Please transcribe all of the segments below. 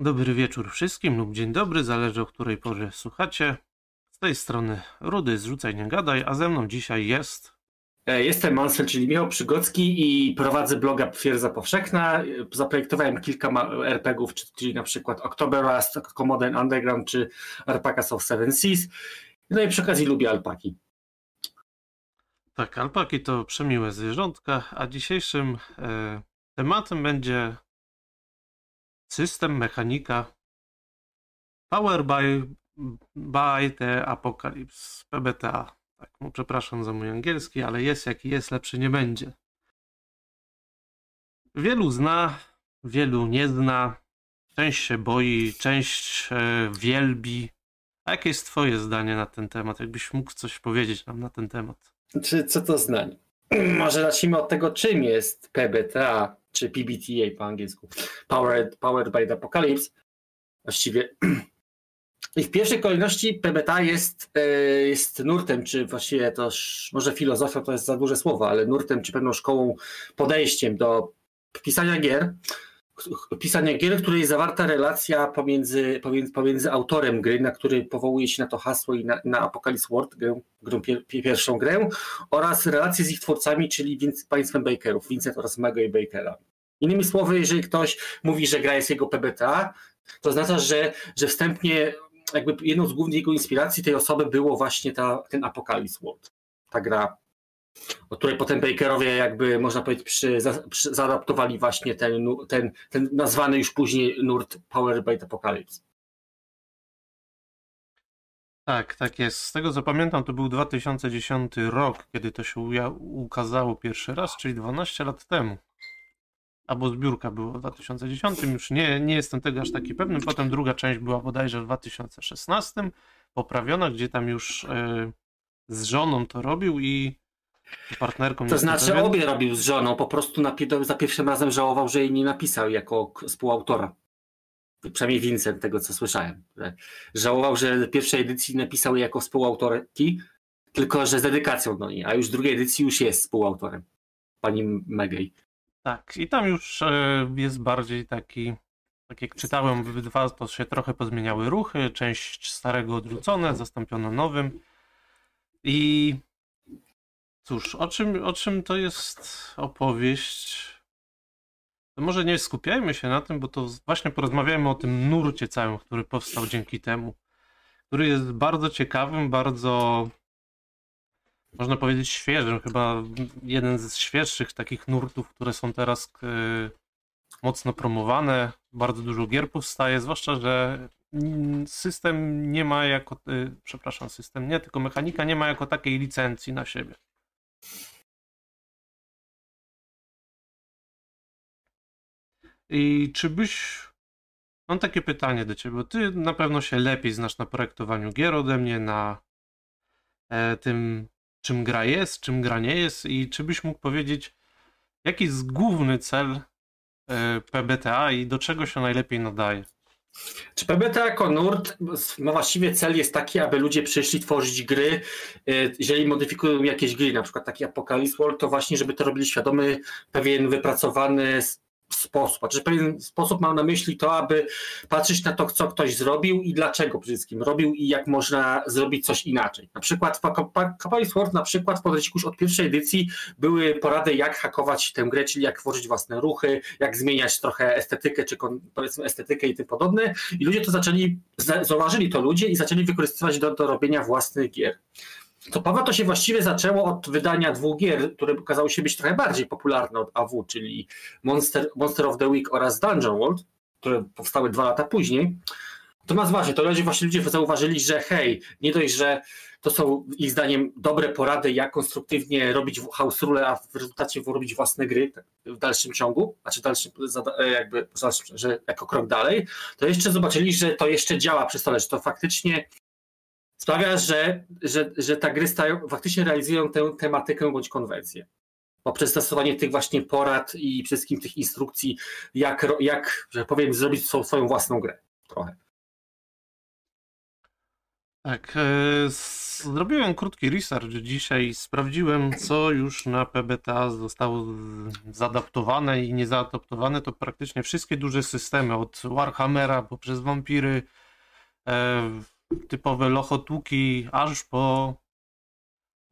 Dobry wieczór wszystkim lub dzień dobry, zależy o której porze słuchacie. Z tej strony Rudy, zrzucaj nie gadaj, a ze mną dzisiaj jest... E, Jestem Mansel, czyli Michał Przygocki i prowadzę bloga Twierdza Powszechna. Zaprojektowałem kilka RPGów, czy- czyli na przykład October Rust, Commodore Underground czy Alpacas of Seven Seas. No i przy okazji lubię alpaki. Tak, alpaki to przemiłe zwierzątka, a dzisiejszym e, tematem będzie system, mechanika Power by, by the Apocalypse, PBTA. Tak, no, przepraszam za mój angielski, ale jest jaki jest, lepszy nie będzie. Wielu zna, wielu nie zna, część się boi, część wielbi. A jakie jest twoje zdanie na ten temat? Jakbyś mógł coś powiedzieć nam na ten temat? Czy co to znań? Może zacznijmy od tego, czym jest PBTA, czy PBTA po angielsku. Powered, powered by the Apocalypse. Właściwie. I w pierwszej kolejności PBTA jest, e, jest nurtem, czy właściwie to może filozofią to jest za duże słowo, ale nurtem, czy pewną szkołą, podejściem do pisania gier. Pisania gier, w której jest zawarta relacja pomiędzy, pomiędzy, pomiędzy autorem gry, na który powołuje się na to hasło i na, na Apocalypse World, grę, grę, pier, pierwszą grę, oraz relacje z ich twórcami, czyli Vince, państwem Bakerów, Vincent oraz Maggie Bakera. Innymi słowy, jeżeli ktoś mówi, że gra jest jego PBTA, to oznacza, że, że wstępnie jakby jedną z głównych jego inspiracji tej osoby było właśnie ta, ten Apocalypse World. Ta gra, o której potem Bakerowie jakby można powiedzieć przy, za, przy, zaadaptowali właśnie ten, ten, ten nazwany już później nurt Power by Apocalypse. Tak, tak jest. Z tego co pamiętam, to był 2010 rok, kiedy to się ukazało pierwszy raz, czyli 12 lat temu. Albo zbiórka była w 2010, już nie, nie jestem tego aż taki pewny. Potem druga część była bodajże w 2016, poprawiona, gdzie tam już e, z żoną to robił i partnerką. To znaczy pewien. obie robił z żoną, po prostu napi- za pierwszym razem żałował, że jej nie napisał jako współautora. Przynajmniej Vincent, tego co słyszałem. Że żałował, że w pierwszej edycji napisał jej jako współautorki, tylko że z dedykacją do niej, a już w drugiej edycji już jest współautorem. Pani Megej. Tak, i tam już e, jest bardziej taki, tak jak czytałem obydwa, to się trochę pozmieniały ruchy, część starego odrzucone, zastąpiono nowym. I cóż, o czym, o czym to jest opowieść? To może nie skupiajmy się na tym, bo to właśnie porozmawiajmy o tym nurcie całym, który powstał dzięki temu, który jest bardzo ciekawym, bardzo można powiedzieć świeżym, chyba jeden z świeższych takich nurtów, które są teraz e, mocno promowane. Bardzo dużo gier powstaje, zwłaszcza, że system nie ma jako, e, przepraszam, system nie, tylko mechanika nie ma jako takiej licencji na siebie. I czy byś. Mam takie pytanie do ciebie, bo ty na pewno się lepiej znasz na projektowaniu gier ode mnie, na e, tym, czym gra jest, czym gra nie jest i czy byś mógł powiedzieć, jaki jest główny cel e, PBTA i do czego się najlepiej nadaje? Czy PBTA jako nurt ma właściwie cel jest taki, aby ludzie przyszli tworzyć gry, y, jeżeli modyfikują jakieś gry, na przykład taki Apocalypse World, to właśnie, żeby to robili świadomy, pewien wypracowany sposób. Znaczy pewien sposób mam na myśli to, aby patrzeć na to, co ktoś zrobił i dlaczego przede wszystkim robił i jak można zrobić coś inaczej. Na przykład w Apocalypse World na przykład podręczniku już od pierwszej edycji były porady, jak hakować tę grę, czyli jak tworzyć własne ruchy, jak zmieniać trochę estetykę, czy powiedzmy estetykę i tym podobne. I ludzie to zaczęli, za- zauważyli to ludzie i zaczęli wykorzystywać do, do robienia własnych gier. Co Paweł to się właściwie zaczęło od wydania dwóch gier, które okazały się być trochę bardziej popularne od AW, czyli Monster, Monster of the Week oraz Dungeon World, które powstały dwa lata później. Natomiast właśnie, to ludzie, właśnie ludzie zauważyli, że hej, nie dość, że to są ich zdaniem dobre porady, jak konstruktywnie robić house rule, a w rezultacie robić własne gry w dalszym ciągu, znaczy dalszym, jakby, że jako krok dalej, to jeszcze zobaczyli, że to jeszcze działa przy stole, że to faktycznie sprawia, że, że, że te gry stają, faktycznie realizują tę tematykę bądź konwencję. Poprzez stosowanie tych właśnie porad i przede wszystkim tych instrukcji, jak, jak że powiem, zrobić swo- swoją własną grę trochę. Tak, e, zrobiłem krótki research dzisiaj sprawdziłem, co już na PBTA zostało zaadaptowane i niezaadaptowane. To praktycznie wszystkie duże systemy, od Warhammera poprzez wampiry, e, typowe lochotłuki, aż po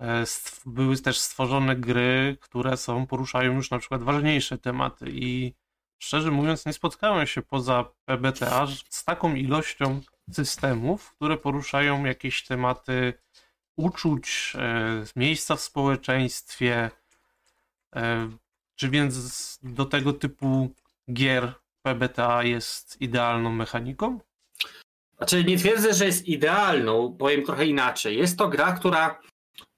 e, były też stworzone gry, które są, poruszają już na przykład ważniejsze tematy i szczerze mówiąc nie spotkałem się poza PBTA z taką ilością systemów, które poruszają jakieś tematy uczuć, e, miejsca w społeczeństwie, e, czy więc do tego typu gier PBTA jest idealną mechaniką? Znaczy nie twierdzę, że jest idealną, powiem trochę inaczej. Jest to gra, która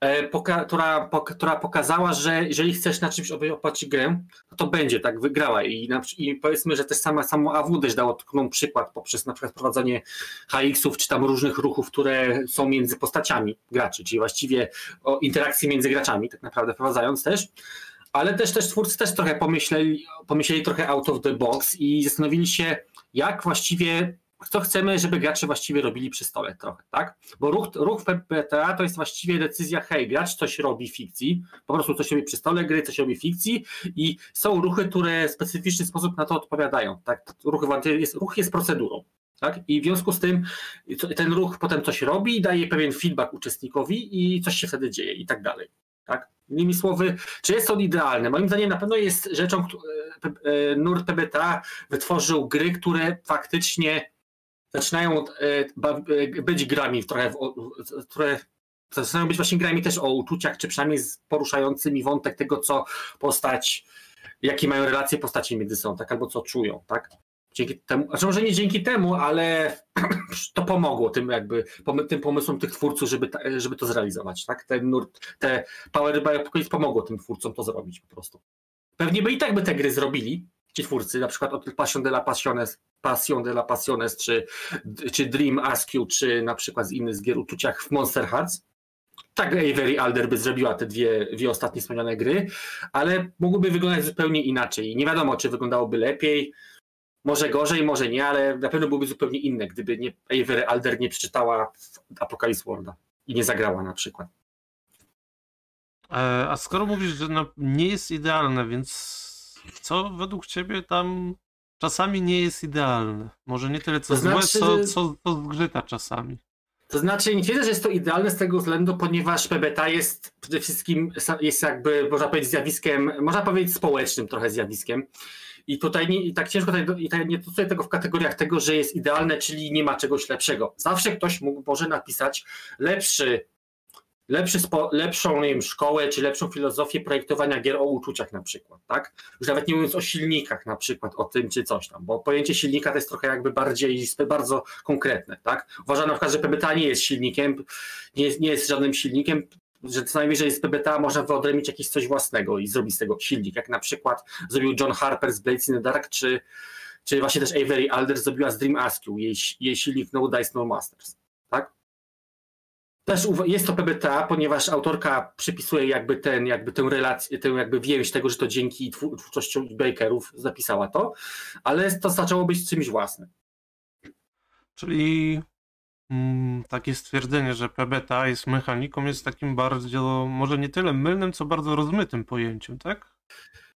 E, poka która, która pokazała, że jeżeli chcesz na czymś opatrzyć grę, to, to będzie tak, wygrała. I, na, I powiedzmy, że też sama, samo AW też dało taką przykład poprzez na przykład prowadzenie HX-ów, czy tam różnych ruchów, które są między postaciami graczy, czyli właściwie o interakcji między graczami, tak naprawdę wprowadzając też. Ale też, też twórcy też trochę pomyśleli, pomyśleli trochę out of the box i zastanowili się, jak właściwie co chcemy, żeby gracze właściwie robili przy stole trochę, tak? Bo ruch, ruch w PPTA to jest właściwie decyzja, hej, gracz coś robi fikcji, po prostu coś robi przy stole gry, coś robi fikcji i są ruchy, które w specyficzny sposób na to odpowiadają, tak? Ruch jest, ruch jest procedurą, tak? I w związku z tym ten ruch potem coś robi, daje pewien feedback uczestnikowi i coś się wtedy dzieje i tak dalej, tak? Innymi słowy, czy jest on idealny? Moim zdaniem na pewno jest rzeczą, e, e, nurt PBTA wytworzył gry, które faktycznie zaczynają e, e, być grami trochę, które zaczynają być właśnie grami też o uczuciach, czy przynajmniej poruszającymi wątek tego, co postać, jakie mają relacje postaci między sobą, tak, albo co czują, tak. Dzięki temu, znaczy może nie dzięki temu, ale to pomogło tym jakby, tym pomysłom tych twórców, żeby, żeby to zrealizować, tak, ten nurt, te Power by pomogło tym twórcom to zrobić po prostu. Pewnie by i tak by te gry zrobili, ci twórcy, na przykład od Passion de la Passiones, Passion de la Passiones, czy, czy Dream Askew, czy na przykład z innych z gier uczuciach w Monster Hearts. Tak Avery Alder by zrobiła te dwie, dwie ostatnie wspomniane gry, ale mogłyby wyglądać zupełnie inaczej. Nie wiadomo, czy wyglądałoby lepiej, może gorzej, może nie, ale na pewno byłyby zupełnie inne, gdyby nie, Avery Alder nie przeczytała Apocalypse Worlda i nie zagrała na przykład. E, a skoro mówisz, że no nie jest idealne, więc co według ciebie tam czasami nie jest idealne? Może nie tyle co to znaczy, złe, co, co, co zgrzyta czasami. To znaczy, nie twierdzę, że jest to idealne z tego względu, ponieważ PBTA jest przede wszystkim, jest jakby, można powiedzieć, zjawiskiem, można powiedzieć społecznym trochę zjawiskiem. I tutaj nie, i tak ciężko tutaj, i tak nie stosuję tego w kategoriach tego, że jest idealne, czyli nie ma czegoś lepszego. Zawsze ktoś mógł, może napisać lepszy lepszy spo, lepszą nie wiem, szkołę, czy lepszą filozofię projektowania gier o uczuciach na przykład, tak? Już nawet nie mówiąc o silnikach na przykład, o tym czy coś tam, bo pojęcie silnika to jest trochę jakby bardziej, bardzo konkretne, tak? Uważam na przykład, że PBTA nie jest silnikiem, nie jest, nie jest żadnym silnikiem, że co najwyżej z PBTA można wyodrębnić jakieś coś własnego i zrobić z tego silnik, jak na przykład zrobił John Harper z Blades in the Dark, czy, czy właśnie też Avery Alder zrobiła z Dream Askew, jej, jej silnik No Dice No Masters. Też jest to PBTA, ponieważ autorka przypisuje jakby ten, jakby tę relację, tę jakby więź tego, że to dzięki twórczości Bakerów zapisała to, ale to zaczęło być czymś własnym. Czyli mm, takie stwierdzenie, że PBTA jest mechaniką, jest takim bardzo, może nie tyle mylnym, co bardzo rozmytym pojęciem, tak?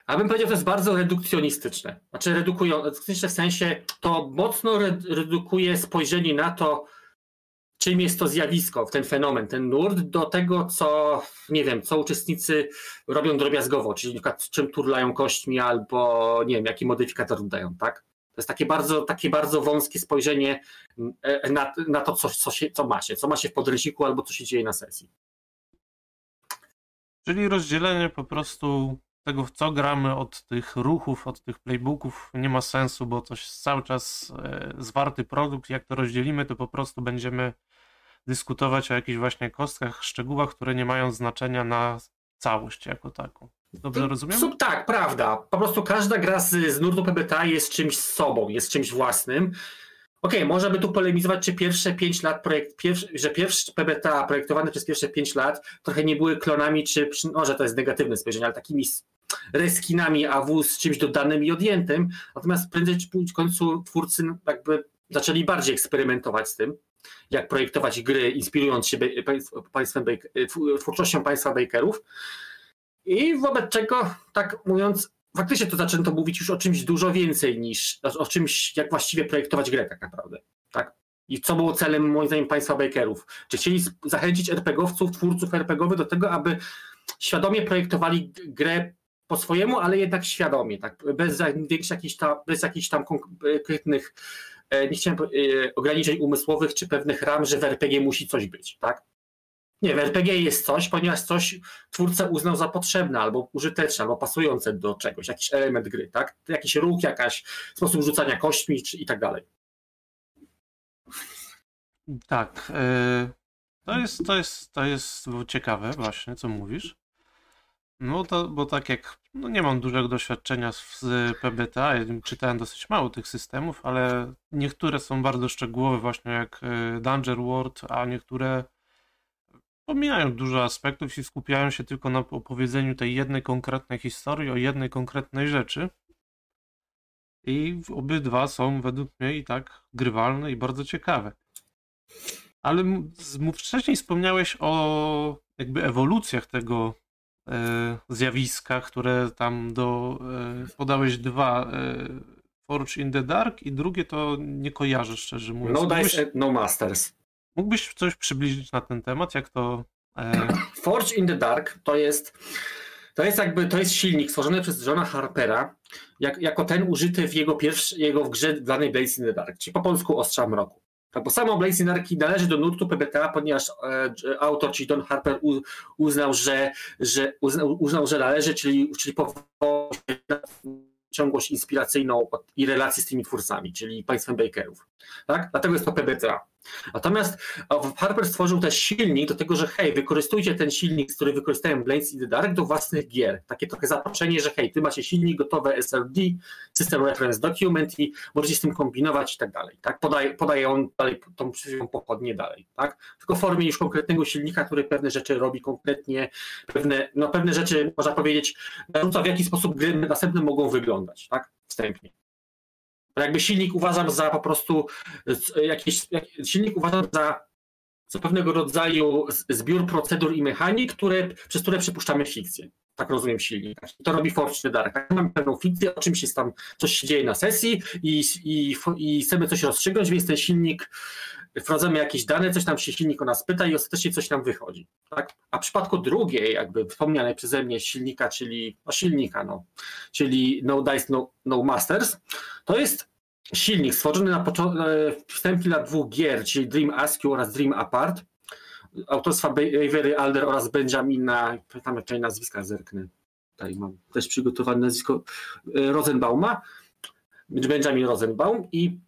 A bym powiedział, że to jest bardzo redukcjonistyczne. Znaczy redukują, w sensie to mocno redukuje spojrzenie na to, czym jest to zjawisko, ten fenomen, ten nurt, do tego, co, nie wiem, co uczestnicy robią drobiazgowo, czyli na przykład czym turlają kośćmi albo, nie wiem, jaki modyfikator dają, tak? To jest takie bardzo, takie bardzo wąskie spojrzenie e, na, na to, co, co, się, co ma się, co ma się w podręczniku albo co się dzieje na sesji. Czyli rozdzielenie po prostu tego, w co gramy od tych ruchów, od tych playbooków nie ma sensu, bo jest cały czas e, zwarty produkt. Jak to rozdzielimy, to po prostu będziemy dyskutować o jakichś właśnie kostkach, szczegółach, które nie mają znaczenia na całość jako taką. Dobrze rozumiem? Sub, tak, prawda. Po prostu każda gra z, z nurtu PBTA jest czymś z sobą, jest czymś własnym. Okej, okay, można by tu polemizować, czy pierwsze 5 lat, projekt, pierwszy, że pierwsze PBTA projektowane przez pierwsze 5 lat trochę nie były klonami, czy może to jest negatywne spojrzenie, ale takimi reskinami AW z czymś dodanym i odjętym. Natomiast prędzej czy w końcu twórcy jakby zaczęli bardziej eksperymentować z tym jak projektować gry, inspirując się państwem, twórczością państwa Bakerów. I wobec czego, tak mówiąc, faktycznie to zaczęto mówić już o czymś dużo więcej niż o czymś, jak właściwie projektować grę tak naprawdę. Tak? I co było celem, moim zdaniem, państwa Bakerów? Czy chcieli zachęcić RPGowców, twórców RPGowych do tego, aby świadomie projektowali grę po swojemu, ale jednak świadomie, tak? bez, jakichś tam, bez jakichś tam konkretnych, e, nie chciałem e, ograniczeń umysłowych czy pewnych ram, że w RPG musi coś być. Tak? Nie, w RPG jest coś, ponieważ coś twórca uznał za potrzebne, albo użyteczne, albo pasujące do czegoś, jakiś element gry, tak? Jakiś ruch, jakaś sposób rzucania kośćmi czy, i tak dalej. Tak. Yy, to, jest, to, jest, to jest ciekawe właśnie, co mówisz. No to, bo tak jak, no nie mam dużego doświadczenia z, PBTA, czytałem dosyć mało tych systemów, ale niektóre są bardzo szczegółowe właśnie jak y, Danger World, a niektóre pomijają dużo aspektów i skupiają się tylko na opowiedzeniu tej jednej konkretnej historii o jednej konkretnej rzeczy. I obydwa są według mnie i tak grywalne i bardzo ciekawe. Ale wcześniej wspomniałeś o jakby ewolucjach tego zjawiska, które tam do. E, podałeś dwa. E, Forge in the Dark i drugie to nie kojarzę szczerze mówiąc. No Dice, No Masters. Mógłbyś coś przybliżyć na ten temat, jak to... E... Forge in the Dark to jest, to jest jakby, to jest silnik stworzony przez Johna Harpera, jak, jako ten użyty w jego, pierwszy, jego w grze danej Blaze in the Dark, czyli po polsku Ostrza Mroku. Tak, bo samo Blaze Dark należy do nurtu PBTA, ponieważ e, autor, czyli Don Harper u, uznał, że, że uznał, uznał, że należy, czyli, czyli powołał ciągłość inspiracyjną i relacje z tymi twórcami, czyli państwem Bakerów. Tak? Dlatego jest to PBTA. Natomiast Harper stworzył też silnik do tego, że hej, wykorzystujcie ten silnik, który wykorzystają Blades i The Dark do własnych gier. Takie trochę zaproszenie, że hej, ty macie silnik gotowe SRD, System Reference Document i możecie z tym kombinować i tak dalej. Tak? Podaje, podaje on dalej tą pochodnię dalej. Tak? Tylko w formie już konkretnego silnika, który pewne rzeczy robi konkretnie, pewne, no pewne rzeczy, można powiedzieć, narzuca w jaki sposób gry następne mogą wyglądać, tak? Wstępnie. Jakby silnik uważam za po prostu jakiś, silnik uważam za, za pewnego rodzaju zbiór procedur i mechanik, które, przez które przypuszczamy fikcję. Tak rozumiem silnik. To robi Fortune Dark. Mamy pewną fikcję, o czymś jest tam, coś się dzieje na sesji i, i, i chcemy coś rozstrzygnąć, więc ten silnik, wprowadzamy jakieś dane, coś tam się silnik o nas pyta i ostatecznie coś nam wychodzi. Tak? A w przypadku drugiej, jakby wspomnianej przeze mnie silnika, czyli no silnika, no, czyli No Dice, No, no Masters, to jest silnik stworzony na wstępie dla dwóch gier, czyli Dream Askew oraz Dream Apart, autorstwa Avery Alder oraz Benjamina, pamiętam jak nazwiska zerknę, tutaj mam też przygotowane nazwisko, e, Rosenbauma, Benjamin Rosenbaum i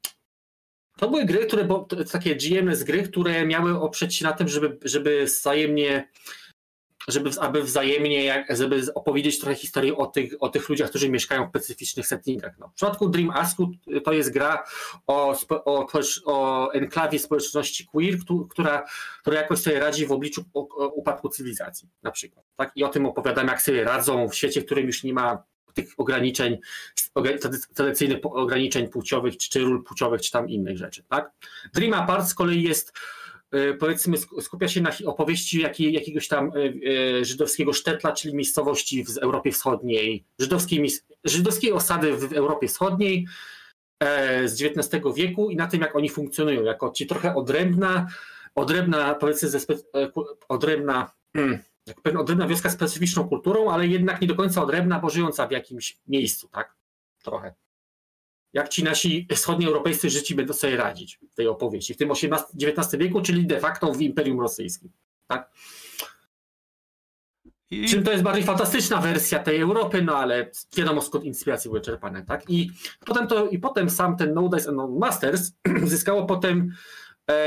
to były gry, które, bo takie GMS gry, które miały oprzeć się na tym, żeby, żeby wzajemnie żeby, aby wzajemnie, jak, żeby opowiedzieć trochę historię o tych, o tych ludziach, którzy mieszkają w specyficznych settingach. No, w przypadku Dream Asku to jest gra o, o, o enklawie społeczności queer, która, która jakoś sobie radzi w obliczu upadku cywilizacji na przykład. Tak? I o tym opowiadam, jak sobie radzą w świecie, w którym już nie ma tych ograniczeń, tradycyjnych ograniczeń płciowych, czy, czy ról płciowych, czy tam innych rzeczy. Tak? Dream Apart z kolei jest E, powiedzmy skupia się na opowieści jakiegoś tam e, e, żydowskiego sztetla, czyli miejscowości w Europie Wschodniej, żydowskiej, żydowskiej osady w Europie Wschodniej z XIX wieku i na tym, jak oni funkcjonują, jako ci trochę odrębna, odrębna powiedzmy, odrębna, hmm, odrębna wioska z specyficzną kulturą, ale jednak nie do końca odrębna, bo żyjąca w jakimś miejscu, tak? Trochę jak ci nasi wschodnioeuropejscy Żydzi będą sobie radzić w tej opowieści, w tym XIX wieku, czyli de facto w Imperium Rosyjskim. Tak? I... Czym to jest bardziej fantastyczna wersja tej Europy, no ale wiadomo skąd inspiracje były czerpane, tak? I potem to, i potem sam ten No Dice and No Masters zyskało potem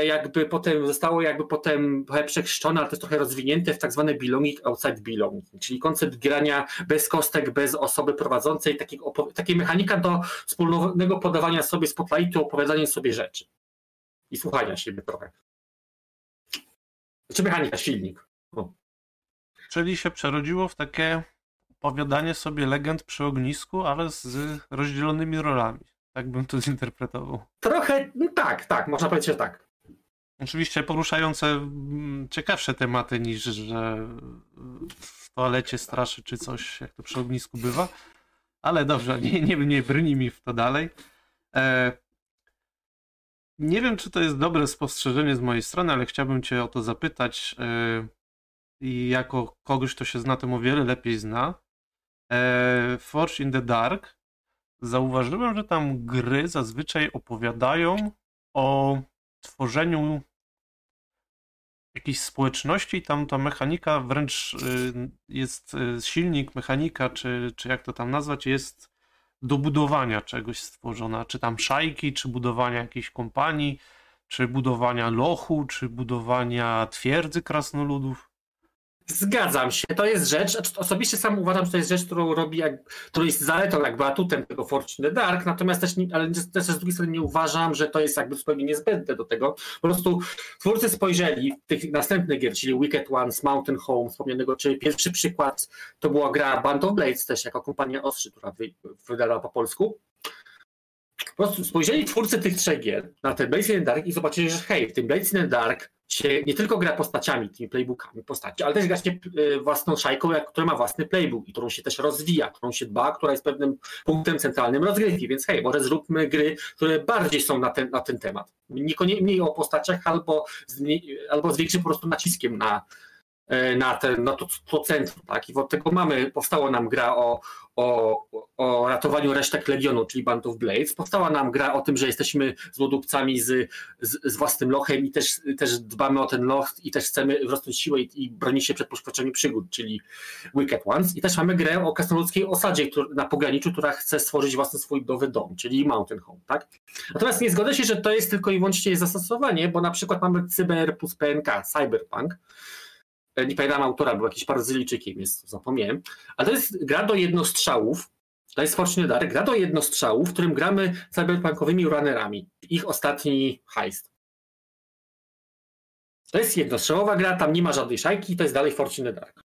jakby potem zostało jakby potem przechrzczone, ale jest trochę rozwinięte w tak zwane belonging outside belonging, czyli koncept grania bez kostek, bez osoby prowadzącej, takiego, takiej mechanika do wspólnego podawania sobie spotlightu, opowiadania sobie rzeczy i słuchania siebie trochę. Czy mechanika, silnik. O. Czyli się przerodziło w takie opowiadanie sobie legend przy ognisku, ale z rozdzielonymi rolami. Tak bym to zinterpretował. Trochę, no tak, tak, można powiedzieć, że tak. Oczywiście poruszające mm, ciekawsze tematy niż, że w toalecie straszy czy coś, jak to przy ognisku bywa. Ale dobrze, nie, nie, nie brni mi w to dalej. E, nie wiem, czy to jest dobre spostrzeżenie z mojej strony, ale chciałbym Cię o to zapytać. E, I jako kogoś, kto się zna tym o wiele lepiej zna. E, Forge in the Dark. Zauważyłem, że tam gry zazwyczaj opowiadają o tworzeniu jakiejś społeczności tam ta mechanika wręcz y, jest y, silnik, mechanika, czy, czy jak to tam nazwać, jest do budowania czegoś stworzona, czy tam szajki, czy budowania jakiejś kompanii, czy budowania lochu, czy budowania twierdzy krasnoludów. Zgadzam się, to jest rzecz, znaczy, osobiście sam uważam, że to jest rzecz, którą robi, którą jest zaletą, jakby atutem tego Fortune Dark, natomiast też, ale też z drugiej strony nie uważam, że to jest jakby zupełnie niezbędne do tego. Po prostu twórcy spojrzeli tych następnych gier, czyli Wicked Ones, Mountain Home, wspomnianego, czyli pierwszy przykład to była gra Band of Blades też jako kompania Ostrzy, która wydała po polsku. Po prostu spojrzeli twórcy tych trzech gier na ten Blades in the Dark i zobaczyli, że hej, w tym Blades in the Dark się nie tylko gra postaciami, tymi playbookami postaci, ale też gra się e, własną szajką, która ma własny playbook i którą się też rozwija, którą się dba, która jest pewnym punktem centralnym rozgrywki, więc hej, może zróbmy gry, które bardziej są na ten, na ten temat. Niekoniecznie mniej o postaciach albo, z, albo z większym po prostu naciskiem na, na, ten, na to, to centrum. Tak? I od tego mamy, powstała nam gra o, o, o ratowaniu resztek Legionu, czyli Band of Blades. Powstała nam gra o tym, że jesteśmy złodupcami z, z, z własnym lochem i też, też dbamy o ten loch i też chcemy wzrosnąć siłę i, i bronić się przed poszukiwaczami przygód, czyli Wicked Ones. I też mamy grę o krasnoludzkiej osadzie na pograniczu, która chce stworzyć własny swój nowy dom, czyli Mountain Home. Tak? Natomiast nie zgodzę się, że to jest tylko i wyłącznie zastosowanie, bo na przykład mamy Cyber plus PNK, Cyberpunk, E, nie pamiętam autora, był jakiś Brazylijczykiem, jest, zapomniałem, ale to jest gra do jednostrzałów, to jest Fortune Dark, gra do jednostrzałów, w którym gramy cyberpunkowymi runnerami. Ich ostatni heist. To jest jednostrzałowa gra, tam nie ma żadnej szajki, to jest dalej Fortune Dark.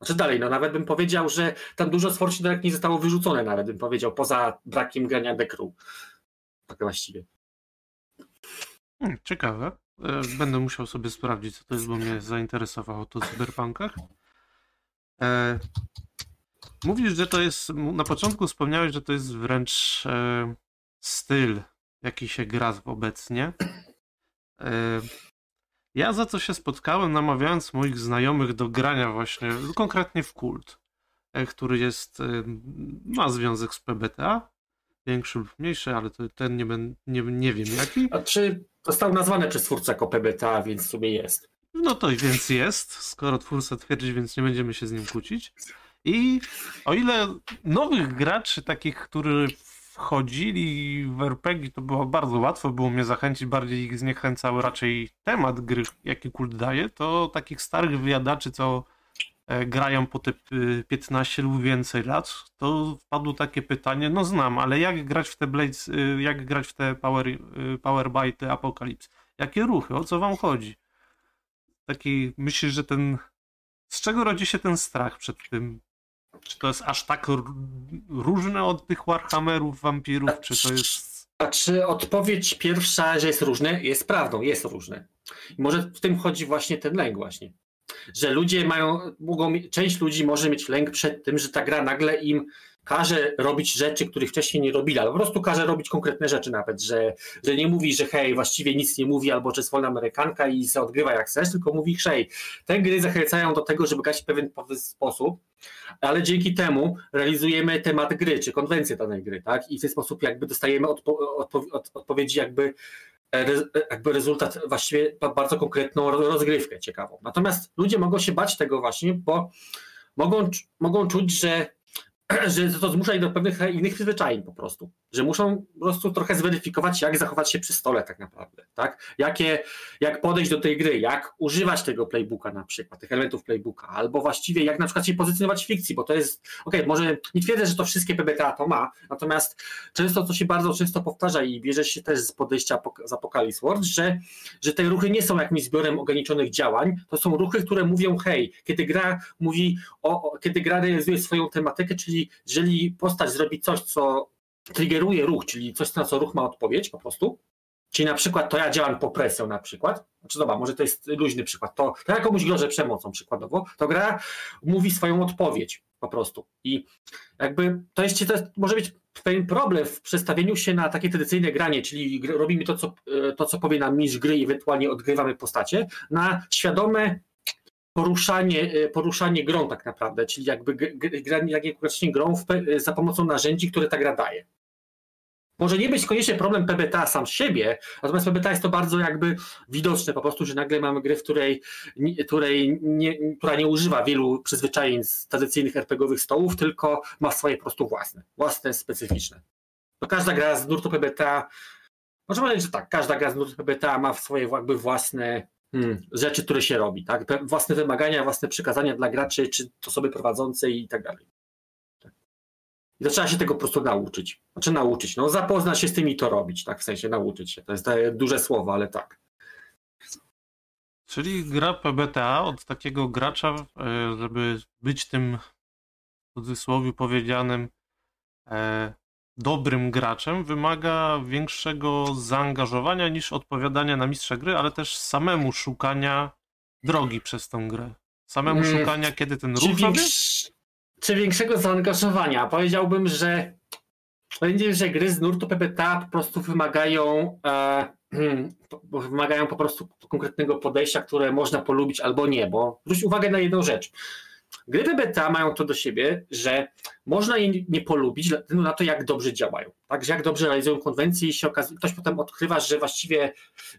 Znaczy dalej, no nawet bym powiedział, że tam dużo z Fortune Dark nie zostało wyrzucone, nawet bym powiedział, poza brakiem grania dekru. Tak właściwie. Hmm, ciekawe. E, będę musiał sobie sprawdzić, co to jest, bo mnie zainteresowało to w cyberpunkach. E, mówisz, że to jest. Na początku wspomniałeś, że to jest wręcz e, styl, jaki się gra obecnie. E, ja za co się spotkałem, namawiając moich znajomych do grania właśnie, konkretnie w kult, e, który jest, e, ma związek z PBTA, większy lub mniejszy, ale to, ten nie, nie, nie wiem jaki. A czy Został nazwany przez twórcę jako PBTA, więc w sumie jest. No to więc jest, skoro twórca twierdzi, więc nie będziemy się z nim kłócić. I o ile nowych graczy, takich, którzy wchodzili w RPG, to było bardzo łatwo, było mnie zachęcić, bardziej ich zniechęcał raczej temat gry, jaki kult daje, to takich starych wyjadaczy, co grają po te 15 lub więcej lat, to padło takie pytanie, no znam, ale jak grać w te Blades, y, jak grać w te Power, power Byte? Jakie ruchy? O co wam chodzi? Taki, myślisz, że ten... Z czego rodzi się ten strach przed tym? Czy to jest aż tak różne od tych Warhammerów, wampirów, czy to jest... A czy odpowiedź pierwsza, że jest różne, jest prawdą, jest różne. I może w tym chodzi właśnie ten lęk właśnie że ludzie mają, mogą, część ludzi może mieć lęk przed tym, że ta gra nagle im każe robić rzeczy, których wcześniej nie robili, albo po prostu każe robić konkretne rzeczy nawet, że, że nie mówi, że hej, właściwie nic nie mówi, albo że jest wolna amerykanka i se odgrywa jak chcesz, tylko mówi, hej, te gry zachęcają do tego, żeby grać w pewien sposób, ale dzięki temu realizujemy temat gry, czy konwencję danej gry, tak? I w ten sposób jakby dostajemy odpo odpo odpowiedzi jakby jakby rezultat, właściwie bardzo konkretną rozgrywkę ciekawą. Natomiast ludzie mogą się bać tego właśnie, bo mogą, mogą czuć, że że to zmusza ich do pewnych innych przyzwyczajeń po prostu. Że muszą po prostu trochę zweryfikować, jak zachować się przy stole tak naprawdę, tak? Jakie, jak podejść do tej gry, jak używać tego playbooka na przykład, tych elementów playbooka, albo właściwie jak na przykład się pozycjonować w fikcji, bo to jest, okej, okay, może nie twierdzę, że to wszystkie PBTA to ma, natomiast często, co się bardzo często powtarza i bierze się też z podejścia z Apocalypse World, że, że te ruchy nie są jakimś zbiorem ograniczonych działań, to są ruchy, które mówią, hej, kiedy gra mówi o, o kiedy gra realizuje swoją tematykę, czyli jeżeli postać zrobi coś, co triggeruje ruch, czyli coś, na co ruch ma odpowiedź po prostu, Czyli na przykład to ja działam po presją na przykład, znaczy dobra, może to jest luźny przykład, to, to ja komuś grożę przemocą przykładowo, to gra mówi swoją odpowiedź po prostu. I jakby to jest, to może być pewien problem w przestawieniu się na takie tradycyjne granie, czyli robimy to, co, e, to, co powie nam mistrz gry i ewentualnie odgrywamy postacie, na świadome poruszanie, e, poruszanie grą tak naprawdę, czyli jakby granie jak grą za pomocą narzędzi, które ta gra daje. Może nie być koniecznie problem PBTA sam z siebie, natomiast PBTA jest to bardzo jakby widoczne po prostu, że nagle mamy grę, w której, której nie, która nie używa wielu przyzwyczajeń z tradycyjnych RPGowych stołów, tylko ma swoje po prostu własne, własne, specyficzne. To każda gra z nurtu PBTA, można powiedzieć, że tak, każda gra z nurtu PBTA ma swoje jakby własne rzeczy, które się robi, tak? Własne wymagania, własne przykazania dla graczy, czy osoby prowadzącej i tak dalej. I zaczyna się tego po prostu nauczyć. Znaczy nauczyć, no zapoznać się z tym i to robić, tak, w sensie nauczyć się. To jest duże słowo, ale tak. Czyli gra PBTA od takiego gracza, e, żeby być tym w cudzysłowie powiedzianym e, dobrym graczem, wymaga większego zaangażowania niż odpowiadania na mistrza gry, ale też samemu szukania drogi przez tą grę. Samemu mm. szukania, kiedy ten ruch robię? czy większego zaangażowania. Powiedziałbym, że będzie, że gry z nurtu po prostu wymagają, e, wymagają po prostu konkretnego podejścia, które można polubić albo nie, bo zwróć uwagę na jedną rzecz. Gry PBTA mają to do siebie, że można je nie polubić ze względu na to, jak dobrze działają. Także jak dobrze realizują konwencje i się okazuje, ktoś potem odkrywa, że właściwie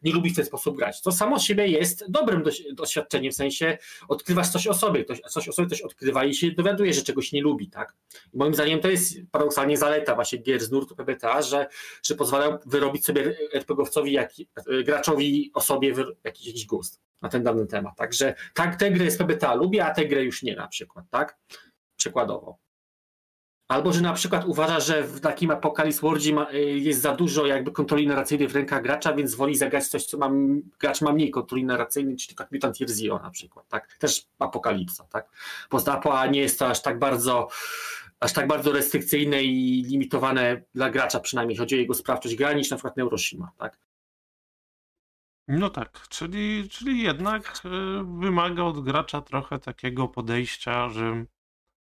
nie lubi w ten sposób grać. To samo siebie jest dobrym doświadczeniem, w sensie odkrywasz coś o sobie, coś o sobie ktoś odkrywa i się dowiaduje, że czegoś nie lubi. Tak? I moim zdaniem to jest paradoksalnie zaleta właśnie gier z nurtu PBTA, że, że pozwalają wyrobić sobie RPGowcowi, jak, graczowi o sobie jakiś, jakiś gust na ten dany temat. Także tak, tę grę z PBTA lubię, a tę grę już nie na przykład, tak? Przykładowo. Albo że na przykład uważa, że w takim Apocalypse Worldzie y, jest za dużo jakby kontroli narracyjnej w rękach gracza, więc woli zagrać coś, co ma, gracz ma mniej kontroli narracyjnej, czyli tak Mutant Year Zero na przykład, tak? Też Apokalipsa, tak? Post-apo nie jest to aż tak bardzo aż tak bardzo restrykcyjne i limitowane dla gracza przynajmniej, chodzi o jego sprawczość gra niż na przykład Neuroshima, tak? No tak, czyli, czyli jednak y, wymaga od gracza trochę takiego podejścia, że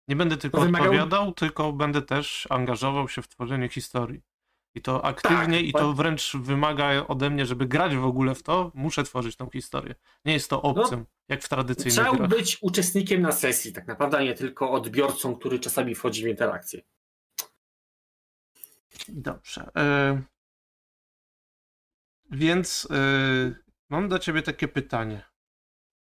nie będę tylko wymagał... odpowiadał, tylko będę też angażował się w tworzenie historii. I to aktywnie, tak, i to wręcz wymaga ode mnie, żeby grać w ogóle w to, muszę tworzyć tą historię. Nie jest to obcym, no, jak w tradycyjnych Trzeba grach. być uczestnikiem na sesji, tak naprawdę, a nie tylko odbiorcą, który czasami wchodzi w interakcję. Dobrze. Więc yy, mam do ciebie takie pytanie.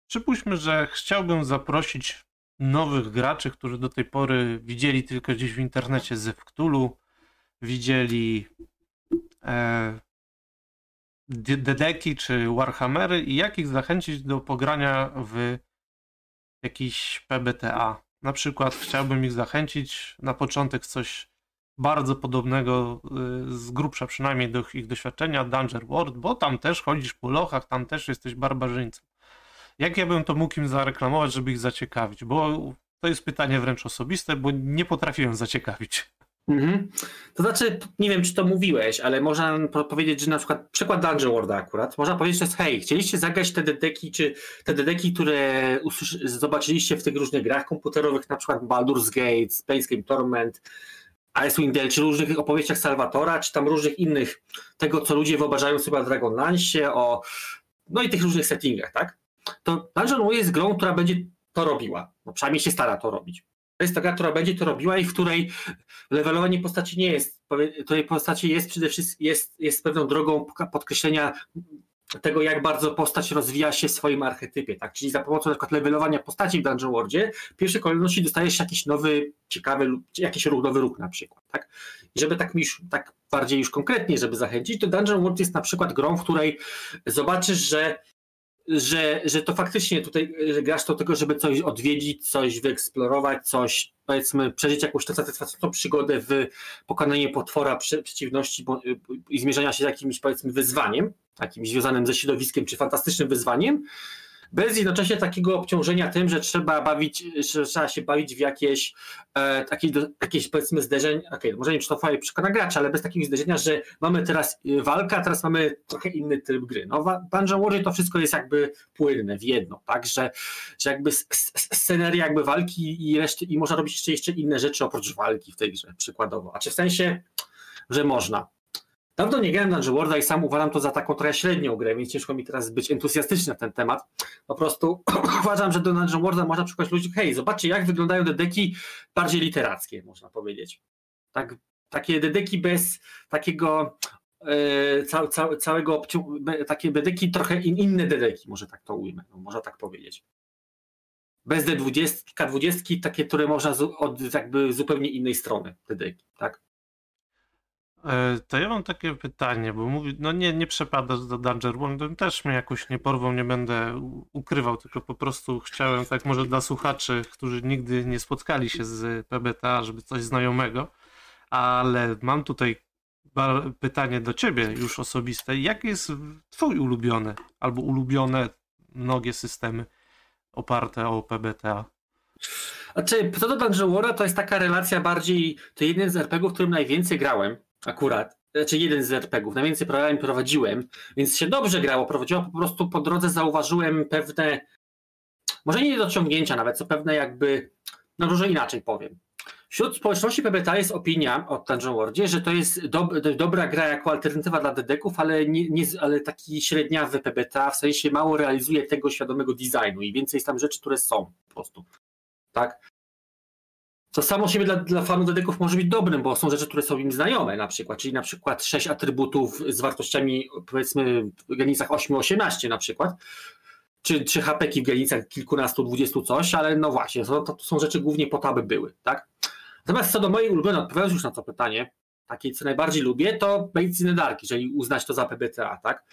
Przypuśćmy, że chciałbym zaprosić nowych graczy, którzy do tej pory widzieli tylko gdzieś w internecie ze Cthulhu, widzieli e, Dedeki czy Warhammery i jak ich zachęcić do pogrania w jakiś PBTA. Na przykład chciałbym ich zachęcić na początek coś bardzo podobnego y, z grubsza przynajmniej do ich doświadczenia Danger World, bo tam też chodzisz po lochach, tam też jesteś barbarzyńcą. Jak ja bym to mógł im zareklamować, żeby ich zaciekawić? Bo to jest pytanie wręcz osobiste, bo nie potrafiłem zaciekawić. Mhm. To znaczy, nie wiem, czy to mówiłeś, ale można powiedzieć, że na przykład przykład Dungeon Worlda akurat, można powiedzieć, że hej, chcieliście zagrać te dedeki, czy te dedeki, które zobaczyliście w tych różnych grach komputerowych, na przykład Baldur's Gate, Planescape Torment, Icewind Dale, czy różnych opowieściach Salvatora, czy tam różnych innych, tego co ludzie wyobrażają sobie o Dragonlance, o no i tych różnych settingach, tak? To Dungeon Way jest grą, która będzie to robiła. No, przynajmniej się stara to robić. To jest ta gra, która będzie to robiła i w której levelowanie postaci nie jest. Tej postaci jest przede wszystkim jest, jest pewną drogą podkreślenia tego, jak bardzo postać rozwija się w swoim archetypie, tak? Czyli za pomocą na przykład levelowania postaci w Dungeon Worldzie, w pierwszej kolejności dostajesz jakiś nowy, ciekawy, jakiś nowy ruch na przykład, tak? I żeby tak, już, tak bardziej już konkretnie, żeby zachęcić, to Dungeon World jest na przykład grą, w której zobaczysz, że że, że to faktycznie tutaj grasz do tego, żeby coś odwiedzić, coś wyeksplorować, coś powiedzmy przeżyć jakąś satysfakcjonującą przygodę w pokonaniu potwora, przeciwności i zmierzenia się z jakimś powiedzmy wyzwaniem, takim związanym ze środowiskiem czy fantastycznym wyzwaniem, bez jednocześnie takiego obciążenia tym, że trzeba bawić, że trzeba się bawić w jakieś, e, jakieś, jakieś powiedzmy zderzeń, okej, okay, może nie wiem, czy to fajnie przekona gracza, ale bez takiego zderzenia, że mamy teraz e, walkę, a teraz mamy trochę inny tryb gry. No w Dungeon Warrior to wszystko jest jakby płynne w jedno, tak, że, że jakby sceneria jakby walki i reszty, i można robić jeszcze, jeszcze inne rzeczy oprócz walki w tej grze, przykładowo. A czy w sensie, że można. Dawno nie grałem Dungeon Worlda i sam uważam to za taką trochę średnią grę, więc ciężko mi teraz być entuzjastyczny na ten temat. Po prostu uważam, że do Dungeon Worlda można przykłać ludzi, hej, zobaczcie jak wyglądają dedeki bardziej literackie, można powiedzieć. Tak, takie dedeki bez takiego e, cał, cał, całego, takie dedeki, trochę in, inne dedeki, może tak to ujmę, no, można tak powiedzieć. Bez D20, K20, takie, które można z, od jakby zupełnie innej strony dedeki, tak? E, to ja mam takie pytanie, bo mówi, no nie, nie przepadasz do Danger World, też mnie jakoś nie porwą, nie będę ukrywał, tylko po prostu chciałem tak może dla słuchaczy, którzy nigdy nie spotkali się z PBTA, żeby coś znajomego, ale mam tutaj pytanie do ciebie już osobiste. Jak jest twój ulubiony albo ulubione mnogie systemy oparte o PBTA? Znaczy, co do Dungeon World to jest taka relacja bardziej, to jeden z RPG-ów, w którym najwięcej grałem, akurat, znaczy jeden z RPGów, najwięcej programami prowadziłem, więc się dobrze grało, prowadziło, po prostu po drodze zauważyłem pewne, może nie dociągnięcia nawet, co pewne jakby, no może inaczej powiem. Wśród społeczności PBTA jest opinia o Dungeon Worldzie, że to jest do, dobra gra jako alternatywa dla dedeków, ale, nie, ale taki średniawy PBTA, w sensie mało realizuje tego świadomego designu i więcej jest tam rzeczy, które są po prostu. Tak? To samo siebie dla, dla fanów dedeków może być dobrym, bo są rzeczy, które są im znajome na przykład, czyli na przykład sześć atrybutów z wartościami powiedzmy w granicach 8-18 na przykład, czy, czy hapeki w granicach kilkunastu, dwudziestu coś, ale no właśnie, to, to są rzeczy głównie po to, aby były, tak? Natomiast co do mojej ulubionej, odpowiadając już na to pytanie, takiej co najbardziej lubię, to Blades in the Dark, jeżeli uznać to za PBTA, tak?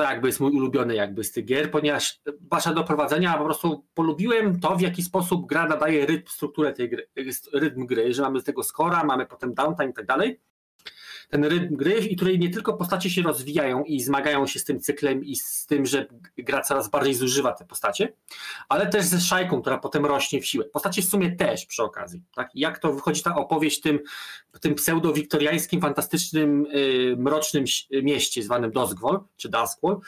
To jakby jest mój ulubiony jakby z tych gier, ponieważ wasza do prowadzenia po prostu polubiłem to, w jaki sposób gra nadaje rytm, strukturę tej gry, rytm gry, że mamy z tego skora, mamy potem downtime i tak dalej ten rytm gry, i której nie tylko postacie się rozwijają i zmagają się z tym cyklem i z tym, że gra coraz bardziej zużywa te postacie, ale też ze szajką, która potem rośnie w siłę. Postacie w sumie też przy okazji. Tak? Jak to wychodzi ta opowieść tym, tym pseudo-wiktoriańskim, fantastycznym, yy, mrocznym mieście zwanym Doskwall, czy Duskwall,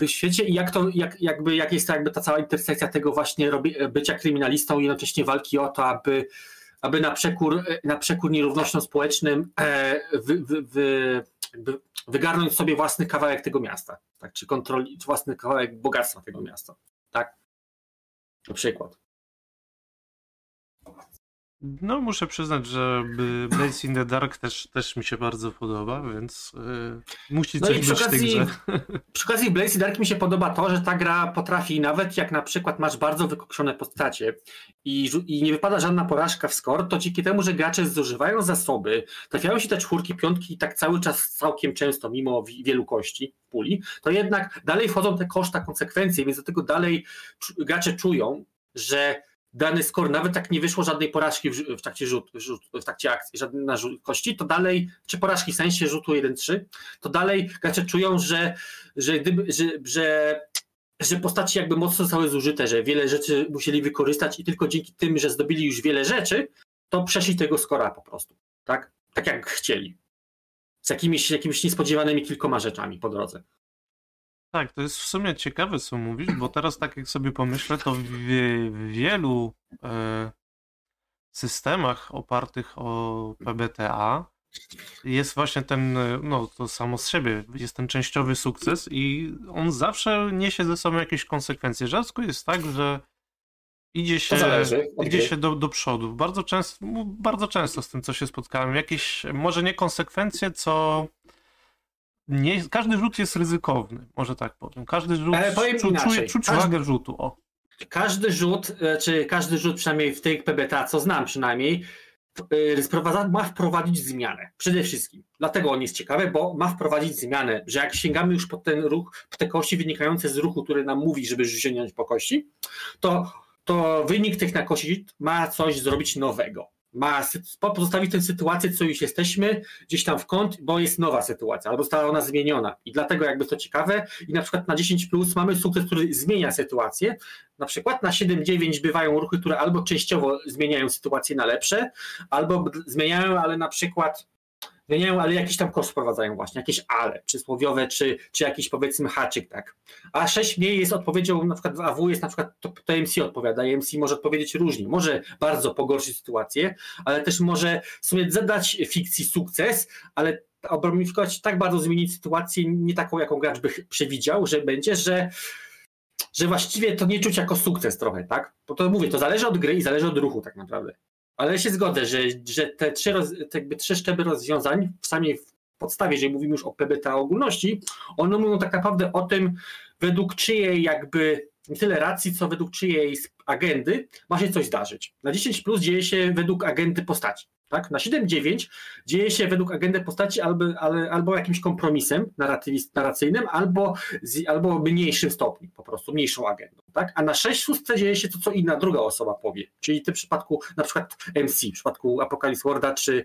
w świecie i jak to, jak, jakby, jak jest to jakby ta cała intersekcja tego właśnie robi, bycia kryminalistą i jednocześnie walki o to, aby aby na przekór, na przekór nierównościom społecznym e, wy, wy, wy, wygarnąć sobie własny kawałek tego miasta, tak? czy kontroli, czy własny kawałek bogactwa tego miasta. Tak? Na przykład. No, muszę przyznać, że Blaze in the Dark też, też mi się bardzo podoba, więc yy, musi coś no być okazji, w tej grze. Przy okazji Blaze in the Dark mi się podoba to, że ta gra potrafi, nawet jak na przykład masz bardzo wykokszone postacie i, i nie wypada żadna porażka w score, to dzięki temu, że gracze zużywają zasoby, trafiają się te czwórki, piątki i tak cały czas całkiem często, mimo wielu kości puli, to jednak dalej wchodzą te koszta, konsekwencje, więc do tego dalej gracze czują, że dany skor, nawet jak nie wyszło żadnej porażki w, w trakcie rzut, rzut, w trakcie akcji, żadnej na rzut kości, to dalej, czy porażki w sensie rzutu 1-3, to dalej gracze czują, że, że, gdyby, że, że, że postaci jakby mocno zostały zużyte, że wiele rzeczy musieli wykorzystać i tylko dzięki tym, że zdobyli już wiele rzeczy, to przeszli tego skora po prostu, tak? Tak jak chcieli. Z jakimiś, jakimiś niespodziewanymi kilkoma rzeczami po drodze. Tak, to jest w sumie ciekawe, co mówisz, bo teraz tak jak sobie pomyślę, to w, w wielu e, systemach opartych o PBTA jest właśnie ten, e, no to samo z siebie, jest ten częściowy sukces i on zawsze niesie ze sobą jakieś konsekwencje. Rzadko jest tak, że idzie się, idzie się do, do przodu. Bardzo często, bardzo często z tym, co się spotkałem, jakieś, może nie konsekwencje, co nie, każdy rzut jest ryzykowny, może tak powiem. Każdy rzut, Ale powiem czu, inaczej. czuć każdy, wagę rzutu. O. Każdy rzut, e, czy każdy rzut, przynajmniej w tych PBTA, co znam przynajmniej, e, ma wprowadzić zmianę. Przede wszystkim. Dlatego on jest ciekawy, bo ma wprowadzić zmianę, że jak sięgamy już po ten ruch, po te kości wynikające z ruchu, który nam mówi, żeby sięgnąć po kości, to, to wynik tych na kości ma coś zrobić nowego ma pozostawić tę sytuację, co już jesteśmy, gdzieś tam w kąt, bo jest nowa sytuacja, albo została ona zmieniona. I dlatego jakby to ciekawe. I na przykład na 10 plus mamy sukces, który zmienia sytuację. Na przykład na 7-9 bywają ruchy, które albo częściowo zmieniają sytuację na lepsze, albo zmieniają, ale na przykład zmieniają, ale jakiś tam koszt wprowadzają właśnie, jakieś ale przysłowiowe, czy, czy jakiś powiedzmy haczyk, tak. A 6 mniej jest odpowiedzią, na przykład w AW jest na przykład, to, to MC odpowiada MC może odpowiedzieć różnie, może bardzo pogorszyć sytuację, ale też może w sumie zadać fikcji sukces, ale obromifikować tak bardzo zmienić sytuację, nie taką, jaką gracz by przewidział, że będzie, że że właściwie to nie czuć jako sukces trochę, tak? Bo to mówię, to zależy od gry i zależy od ruchu tak naprawdę. Ale się zgodzę, że, że te, trzy roz, te jakby trzy szczeby rozwiązań w samej podstawie, jeżeli mówimy już o PBTA ogólności, one mówią tak naprawdę o tym, według czyjej jakby nie tyle racji, co według czyjej agendy ma się coś zdarzyć. Na 10 plus dzieje się według agendy postaci. Tak? Na 7-9 dzieje się według agendy postaci albo, albo jakimś kompromisem narracyjnym, albo, albo mniejszym stopniu, po prostu mniejszą agendą. Tak? A na 6 szóstce dzieje się to, co inna druga osoba powie. Czyli w przypadku na przykład MC, w przypadku Apocalypse Worda, czy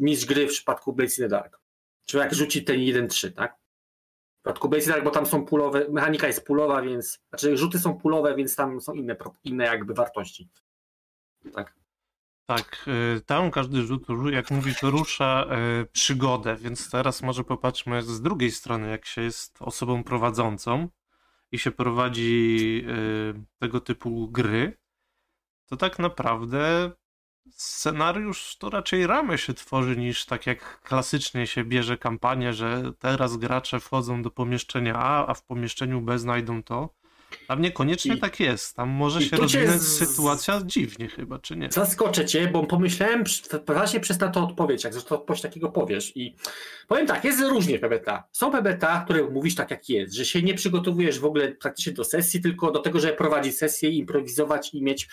mistrz gry w przypadku Blades in the Dark. Czy jak rzuci ten 1-3, tak? W przypadku Blades in the Dark, bo tam są pulowe, mechanika jest pulowa, więc, znaczy rzuty są pulowe, więc tam są inne, inne jakby wartości. Tak. Tak, y, tam każdy rzut, jak mówisz, rusza y, przygodę, więc teraz może popatrzmy z drugiej strony, jak się jest osobą prowadzącą i się prowadzi y, tego typu gry, to tak naprawdę scenariusz to raczej ramy się tworzy niż tak jak klasycznie się bierze kampanię, że teraz gracze wchodzą do pomieszczenia A, a w pomieszczeniu B znajdą to. Tam niekoniecznie I, tak jest. Tam może się rozwinąć z... sytuacja dziwnie chyba, czy nie? Zaskoczę cię, bo pomyślałem właśnie przez na to odpowiedź, jak zresztą odpowiedź takiego powiesz. I powiem tak, jest różnie PBTA. Są PBTA, które mówisz tak jak jest, że się nie przygotowujesz w ogóle praktycznie do sesji, tylko do tego, żeby prowadzić sesję, improwizować i mieć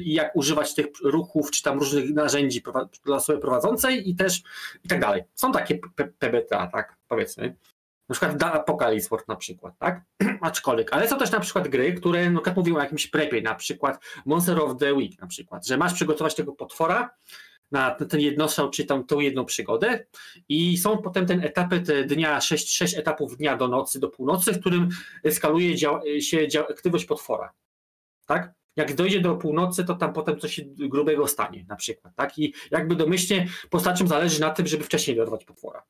i jak używać tych ruchów, czy tam różnych narzędzi dla osoby prowadzącej i też i tak dalej. Są takie PBTA, tak powiedzmy na przykład da Apocalypse World na przykład, tak? Aczkolwiek, ale są też na przykład gry, które no, jak mówią o jakimś prepie, na przykład Monster of the Week na przykład, że masz przygotować tego potwora na ten jednostrzał, czy tam tą jedną przygodę i są potem ten etapy te dnia, sześć, sześć etapów dnia do nocy, do północy, w którym eskaluje dział, się dział, aktywność potwora, tak? Jak dojdzie do północy, to tam potem coś grubego stanie na przykład, tak? I jakby domyślnie postaciom zależy na tym, żeby wcześniej dorwać potwora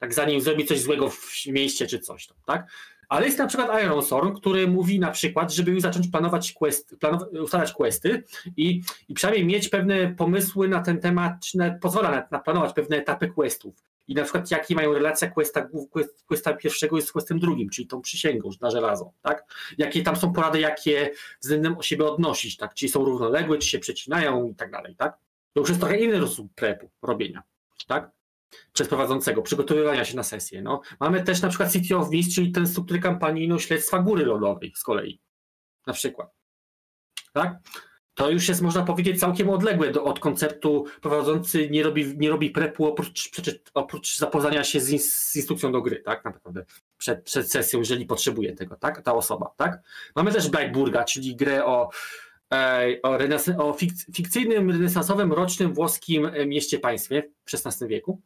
tak zanim zrobi coś złego w mieście czy coś tam, tak? Ale jest na przykład Iron Sorn, który mówi na przykład, żeby już zacząć planować quest, ustalać questy i, i przynajmniej mieć pewne pomysły na ten temat, czy pozwala na, na planować pewne etapy questów. I na przykład jakie mają relacje questa, quest, questa pierwszego z questem drugim, czyli tą przysięgą na żelazo, tak? Jakie tam są porady, jakie względem o siebie odnosić, tak? Czy są równoległe, czy się przecinają i tak dalej, tak? To już jest trochę inny sposób prepu, robienia, tak? Przez prowadzącego, przygotowywania się na sesję. No. Mamy też na przykład City of Mist, czyli ten struktury kampanijno-śledztwa góry lodowej z kolei. Na przykład. Tak? To już jest, można powiedzieć, całkiem odległe do, od konceptu prowadzący nie robi, nie robi prepu oprócz, oprócz zapoznania się z, z, instrukcją do gry, tak naprawdę, przed, przed sesją, jeżeli potrzebuje tego, tak, ta osoba, tak. Mamy też Blackburga, czyli grę o o, renesa- o fikcyjnym, renesansowym, rocznym włoskim e, mieście-państwie w XVI wieku.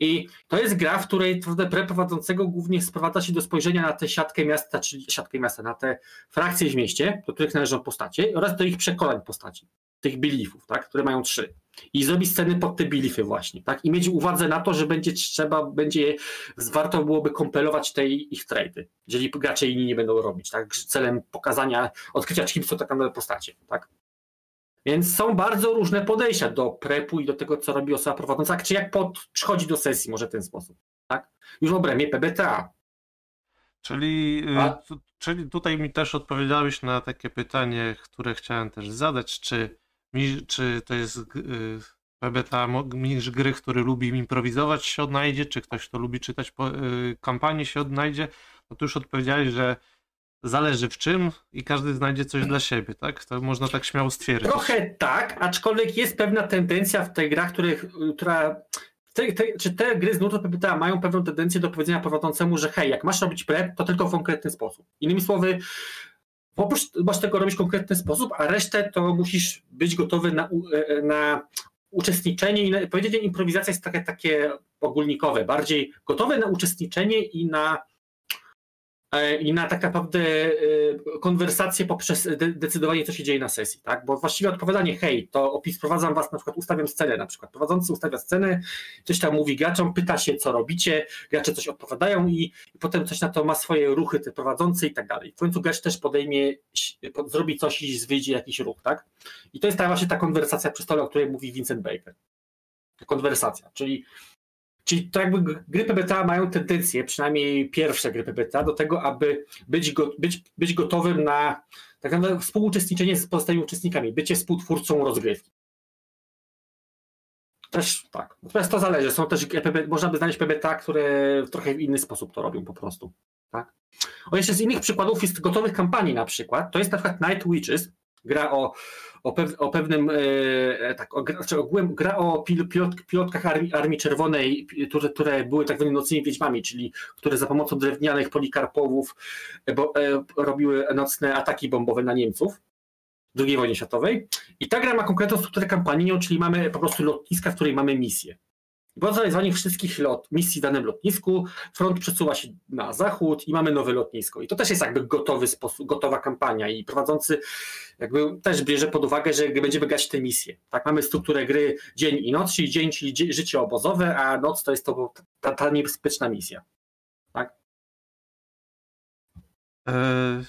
I to jest gra, w której preprowadzącego głównie sprowadza się do spojrzenia na tę siatkę miasta, czyli siatkę miasta, na te frakcje w mieście, do których należą postacie oraz do ich przekonań postaci tych beliefów, tak, które mają trzy. I zrobić sceny pod te beliefy właśnie, tak? I mieć uwadze na to, że będzie trzeba, będzie, warto byłoby kompelować te ich trady, jeżeli gracze inni nie będą robić, tak? Celem pokazania, odkrycia kim są tak naprawdę postacie, tak? Więc są bardzo różne podejścia do prepu i do tego, co robi osoba prowadząca, czy jak podchodzi do sesji może w ten sposób, tak? Już w obrębie PBTA. Czyli, y, A? czyli tutaj mi też odpowiedziałeś na takie pytanie, które chciałem też zadać, czy czy to jest y, PBTA mistrz gry, który lubi improwizować się odnajdzie, czy ktoś, kto lubi czytać y, kampanię się odnajdzie, no to już odpowiedziałeś, że zależy w czym i każdy znajdzie coś dla siebie, tak? To można tak śmiało stwierdzić. Trochę tak, aczkolwiek jest pewna tendencja w tych grach, których, która te, te, czy te gry z nurtu PBTA mają pewną tendencję do powiedzenia prowadzącemu, że hej, jak masz robić prep, to tylko w konkretny sposób. Innymi słowy, oprócz masz tego robić w konkretny sposób, a resztę to musisz być gotowy na, e, na uczestniczenie i na, powiedzieć, improwizacja jest takie, takie ogólnikowe, bardziej gotowe na uczestniczenie i na E, i na tak naprawdę e, konwersację poprzez decydowanie, co się dzieje na sesji, tak? Bo właściwie odpowiadanie, hej, to opis, prowadzam was, na przykład ustawiam scenę, na przykład prowadzący ustawia scenę, coś tam mówi graczom, pyta się, co robicie, gracze coś odpowiadają i, i potem coś na to ma swoje ruchy, te prowadzący i tak dalej. W końcu gracz też podejmie, zrobi coś i wyjdzie jakiś ruch, tak? I to jest ta właśnie ta konwersacja przy stole, o której mówi Vincent Baker. Konwersacja, czyli Czyli to jakby gry PBTA mają tendencję, przynajmniej pierwsze gry PBTA, do tego, aby być, go, być, być gotowym na tak naprawdę współuczestniczenie z pozostałymi uczestnikami, bycie współtwórcą rozgrywki. Też tak. Natomiast to zależy. Są też PB, można by znaleźć PBTA, które w trochę inny sposób to robią po prostu. Tak? O jeszcze z innych przykładów jest gotowych kampanii na przykład. To jest na przykład Night Witches, gra o o, pew, o pewnym, e, e tak, o, znaczy ogółem gra o pilot, pilotkach Armii, Armii Czerwonej, które, które były tak zwanymi nocnymi wiedźmami, czyli które za pomocą drewnianych polikarpowów e, bo, e, robiły nocne ataki bombowe na Niemców. II wojnie światowej. I ta gra ma konkretną strukturę kampanijną, czyli mamy po prostu lotniska, w której mamy misję. Po zrealizowaniu wszystkich lot, misji w danym lotnisku, front przesuwa się na zachód i mamy nowe lotnisko. I to też jest jakby gotowy sposób, gotowa kampania i prowadzący jakby też bierze pod uwagę, że będziemy grać te misje. Tak, mamy strukturę gry dzień i noc, czyli dzień, czyli życie obozowe, a noc to jest to ta, ta niebezpieczna misja. Tak? E,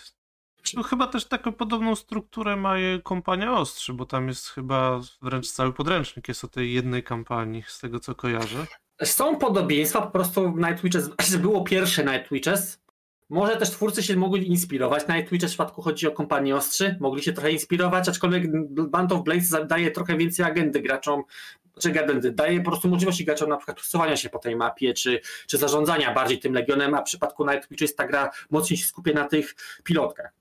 no chyba też taką podobną strukturę ma kompania Ostrzy, bo tam jest chyba wręcz cały podręcznik jest o tej jednej kampanii, z tego co kojarzę. Są podobieństwa, po prostu Night Witches, było pierwsze Night Witches, może też twórcy się mogli inspirować. Night Witches w przypadku chodzi o kompanię Ostrzy, mogli się trochę inspirować, aczkolwiek Band of Blades daje trochę więcej agendy graczom, czy agendy, daje po prostu możliwości graczom na przykład przesuwania się po tej mapie, czy, czy zarządzania bardziej tym Legionem, a w przypadku Night Witches ta gra mocniej się skupia na tych pilotkach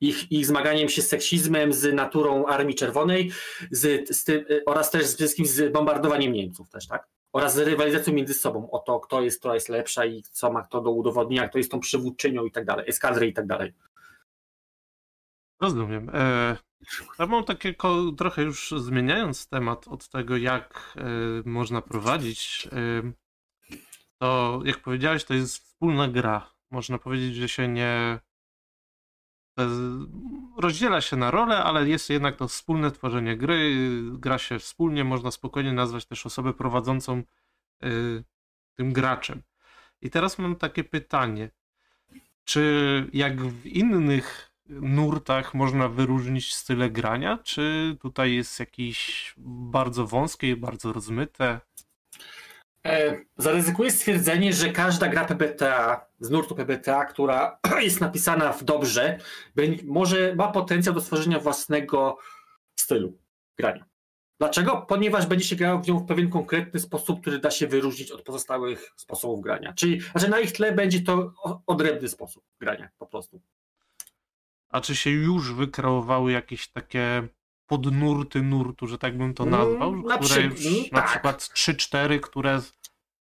ich, ich zmaganiem się z seksizmem, z naturą Armii Czerwonej z, z y, oraz też z wszystkim z bombardowaniem Niemców też, tak? Oraz z rywalizacją między sobą o to, kto jest, która jest lepsza i co ma kto do udowodnienia, kto jest tą przywódczynią i tak dalej, eskadry i tak dalej. Rozumiem. E, ja mam takie, trochę już zmieniając temat od tego, jak e, można prowadzić, e, to jak powiedziałeś, to jest wspólna gra. Można powiedzieć, że się nie rozdziela się na role, ale jest jednak to wspólne tworzenie gry, gra się wspólnie, można spokojnie nazwać też osobę prowadzącą y, tym graczem. I teraz mam takie pytanie. Czy jak w innych nurtach można wyróżnić style grania, czy tutaj jest jakieś bardzo wąskie, bardzo rozmyte? E, zaryzykuję stwierdzenie, że każda gra PBTA z nurtu PBTA, która jest napisana w dobrze, może ma potencjał do stworzenia własnego stylu grania. Dlaczego? Ponieważ będzie się grało w nią w pewien konkretny sposób, który da się wyróżnić od pozostałych sposobów grania. Czyli znaczy na ich tle będzie to odrębny sposób grania po prostu. A czy się już wykreowały jakieś takie podnurty nurtu, że tak bym to nazwał, mm, na które przy... już, na tak. przykład 3-4, które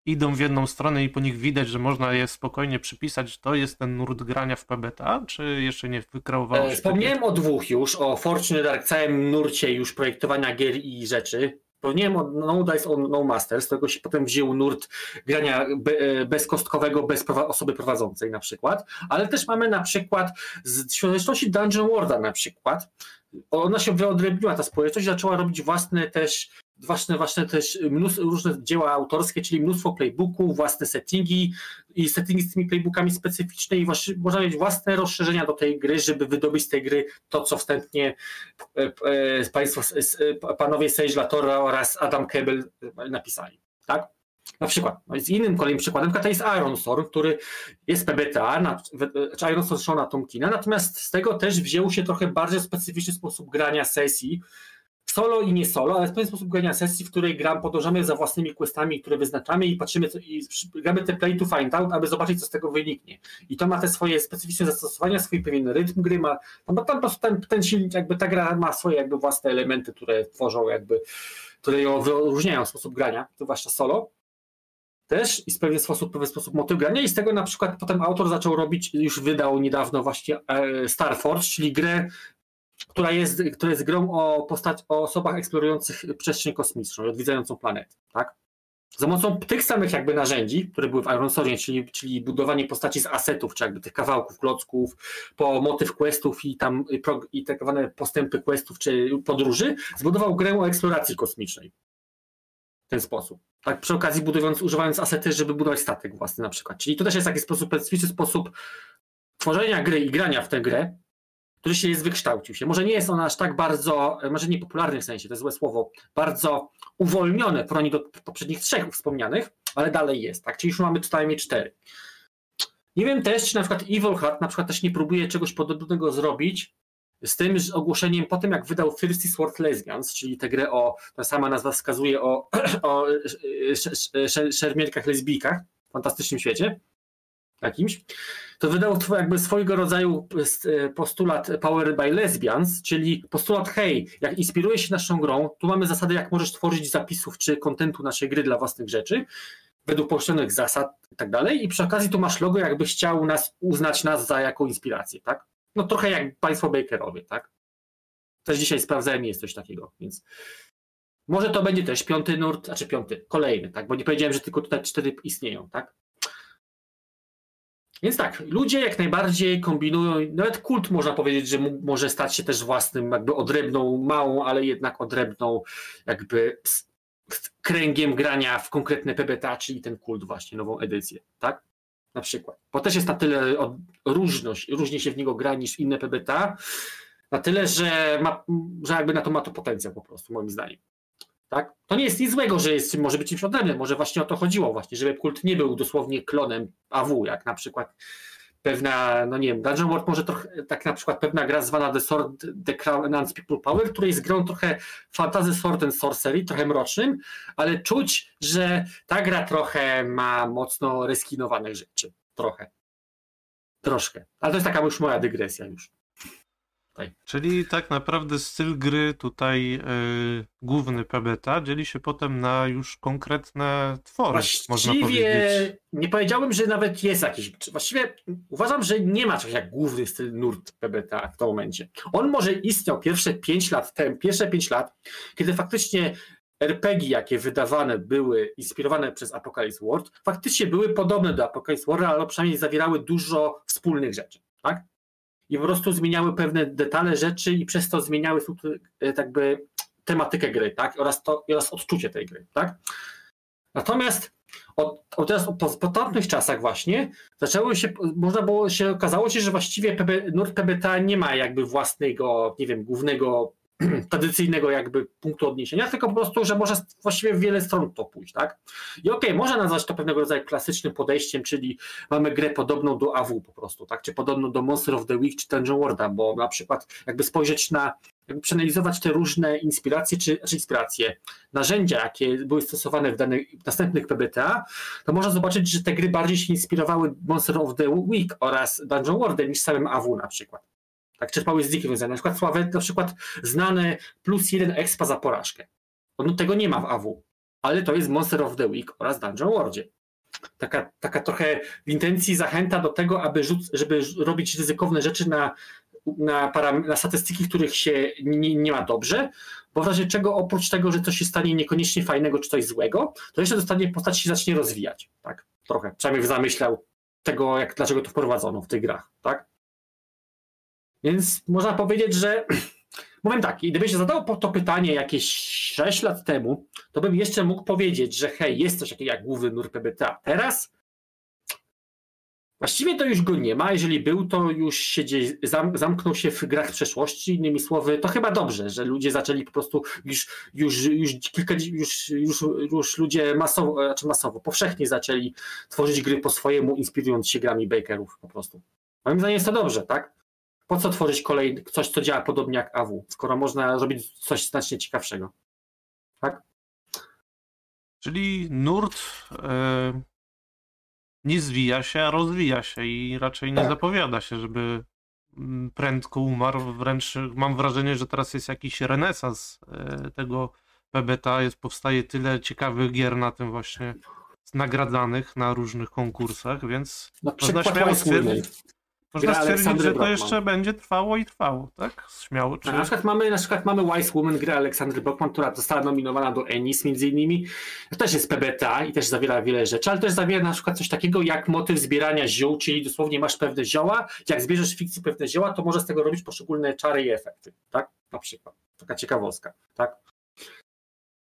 idą w jedną stronę i po nich widać, że można je spokojnie przypisać, to jest ten nurt grania w PBTA, czy jeszcze nie wykreowało się? Wspomniałem takie... o dwóch już, o Fortune Dark, całym nurcie już projektowania gier i rzeczy. Wspomniałem o No Dice on No Masters, z tego się potem wziął nurt grania be, bezkostkowego bez osoby prowadzącej na przykład, ale też mamy na przykład z świąteczności Dungeon Worlda na przykład, ona się wyodrębniła, ta społeczność, zaczęła robić własne też własne, własne też mnóstwo, różne dzieła autorskie, czyli mnóstwo playbooków, własne settingi i settingi z tymi playbookami specyficzne i właśnie, można mieć własne rozszerzenia do tej gry, żeby wydobyć z tej gry to, co wstępnie e, e, państwo, e, panowie Sage Latora oraz Adam Kebel napisali. Tak? Na przykład, no z innym kolejnym przykładem to jest Iron Storm, który jest PBTA, czy Iron Storm Shona Tomkina, natomiast z tego też wziął się trochę bardziej specyficzny sposób grania sesji, solo i nie solo, ale w pewien sposób grania sesji, w której gram, podążamy za własnymi questami, które wyznaczamy i patrzymy, co, i gramy te play to find out, aby zobaczyć, co z tego wyniknie. I to ma te swoje specyficzne zastosowania, swój pewien rytm gry, ma, no bo tam po prostu ten, ten silnik, jakby ta gra ma swoje jakby własne elementy, które tworzą jakby, które ją wyróżniają sposób grania, zwłaszcza solo. Też i w pewien sposób, pewien sposób motyw grania i z tego na przykład potem autor zaczął robić, już wydał niedawno właśnie e, Star Force, czyli grę, która jest, która jest grą o, postać, o osobach eksplorujących przestrzeń kosmiczną, odwiedzającą planety, tak? Za pomocą tych samych jakby narzędzi, które były w Iron Sword, czyli, czyli budowanie postaci z asetów, czy jakby tych kawałków, klocków, po motyw questów i tam i tak zwane postępy questów, czy podróży, zbudował grę o eksploracji kosmicznej. Ten sposób. Tak przy okazji budując, używając asety, żeby budować statek własny na przykład. Czyli to też jest taki sposób, specyficzny sposób tworzenia gry i grania w tę grę, który się jest wykształcił się. Może nie jest ona aż tak bardzo, może nie popularny w sensie, to jest złe słowo, bardzo uwolnione w porównaniu do poprzednich trzech wspomnianych, ale dalej jest, tak? Czyli już mamy tutaj cztery. Nie wiem też, czy na przykład Evil Heart na przykład też nie próbuje czegoś podobnego zrobić z tym z ogłoszeniem po tym, jak wydał Thirsty Sword Lesbians, czyli tę grę o, ta sama nazwa wskazuje o, o szermierkach lesbijkach fantastycznym świecie jakimś, to wydał jakby swojego rodzaju e, postulat Powered by Lesbians, czyli postulat hej, jak inspiruje się naszą grą, tu mamy zasady, jak możesz tworzyć zapisów czy kontentu naszej gry dla własnych rzeczy, według poszczelonych zasad i tak dalej, i przy okazji tu masz logo, jakbyś chciał nas, uznać nas za jaką inspirację, tak? No trochę jak państwo Bakerowie, tak? Też dzisiaj sprawdzałem, jest coś takiego, więc może to będzie też piąty nurt, znaczy piąty, kolejny, tak? Bo nie powiedziałem, że tylko tutaj cztery istnieją, tak? Więc tak, ludzie jak najbardziej kombinują, nawet kult można powiedzieć, że może stać się też własnym, jakby odrębną, małą, ale jednak odrębną, jakby kręgiem grania w konkretne PBTA, czyli ten kult właśnie, nową edycję, tak? Na przykład. Bo też jest na tyle od, różność, różnie się w niego gra niż inne PBTA, na tyle, że, ma, że jakby na to ma to potencjał po prostu, moim zdaniem. Tak? To nie jest nic złego, że jest, może być czymś odrębnym, może właśnie o to chodziło właśnie, żeby kult nie był dosłownie klonem AW, jak na przykład pewna, no nie wiem, Dungeon World może trochę, tak na przykład pewna gra zwana The Sword, The Crown and People Power, której jest grą trochę Fantasy Sword and Sorcery, trochę mrocznym, ale czuć, że ta gra trochę ma mocno reskinowanych rzeczy. Trochę. Troszkę. Ale to jest taka już moja dygresja już. Tutaj. Czyli tak naprawdę styl gry tutaj yy, główny PBTA dzieli się potem na już konkretne twory, właściwie można powiedzieć. nie powiedziałbym, że nawet jest jakiś, właściwie uważam, że nie ma czegoś jak główny styl nurt PBTA w tym momencie. On może istniał pierwsze 5 lat temu, pierwsze 5 lat, kiedy faktycznie RPG, jakie wydawane były, inspirowane przez Apocalypse World, faktycznie były podobne do Apocalypse World, ale przynajmniej zawierały dużo wspólnych rzeczy. Tak? I po prostu zmieniały pewne detale rzeczy i przez to zmieniały e, tak by tematykę gry, tak? Oraz, to, oraz odczucie tej gry, tak? Natomiast od, od teraz po, po czasach właśnie zaczęło się, można było się, okazało się, że właściwie PB, nurt PBTA nie ma jakby własnego, nie wiem, głównego tradycyjnego jakby punktu odniesienia, tylko po prostu, że może właściwie w wiele stron to pójść, tak? I okej, okay, można nazwać to pewnego rodzaju klasycznym podejściem, czyli mamy grę podobną do AW po prostu, tak? Czy podobną do Monster of the Week czy Dungeon Worlda, bo na przykład jakby spojrzeć na, jakby przeanalizować te różne inspiracje, czy, czy inspiracje, narzędzia, jakie były stosowane w danych w następnych PBTA, to można zobaczyć, że te gry bardziej się inspirowały Monster of the Week oraz Dungeon Worldem niż samym AW na przykład tak czerpały z Dickiem związane. Na przykład sławe, na przykład znane plus jeden expa za porażkę. No, tego nie ma w AW, ale to jest Monster of the Week oraz Dungeon Worldzie. Taka, taka trochę w intencji zachęta do tego, aby rzuc, żeby robić ryzykowne rzeczy na, na, na statystyki, których się nie, nie, ma dobrze, bo w razie czego oprócz tego, że coś się stanie niekoniecznie fajnego czy coś złego, to jeszcze dostanie postać się zacznie rozwijać. Tak? Trochę, przynajmniej w zamyślał tego, jak, dlaczego to wprowadzono w tych grach. Tak? Więc można powiedzieć, że Powiem tak, gdybyś zadał to pytanie jakieś 6 lat temu, to bym jeszcze mógł powiedzieć, że hej, jest coś takiego jak główny nurt PBTA. Teraz właściwie to już go nie ma. Jeżeli był, to już zam, zamknął się w grach przeszłości. Innymi słowy, to chyba dobrze, że ludzie zaczęli po prostu już, już, już kilka, już, już, już ludzie masowo, znaczy masowo, powszechnie zaczęli tworzyć gry po swojemu, inspirując się grami Bakerów po prostu. Moim zdaniem jest to dobrze, tak? Po co tworzyć kolejny, coś, co działa podobnie jak AW, skoro można zrobić coś znacznie ciekawszego. Tak? Czyli nurt e, nie zwija się, a rozwija się i raczej nie tak. zapowiada się, żeby mm, prędko umarł. Wręcz mam wrażenie, że teraz jest jakiś renesans e, tego PBTA, jest, powstaje tyle ciekawych gier na tym właśnie nagradzanych na różnych konkursach, więc Na można śmiało stwierdzić, można Gra stwierdzić, że to jeszcze będzie trwało i trwało, tak? Śmiało. Czy... Na przykład mamy, na przykład mamy Wise Woman, grę Aleksandry Brockman, która została nominowana do Ennis między innymi. To też jest PBTA i też zawiera wiele rzeczy, ale też zawiera na przykład coś takiego jak motyw zbierania ziół, czyli dosłownie masz pewne zioła, jak zbierzesz w fikcji pewne zioła, to możesz z tego robić poszczególne czary i efekty, tak? Na przykład. Taka ciekawostka, tak?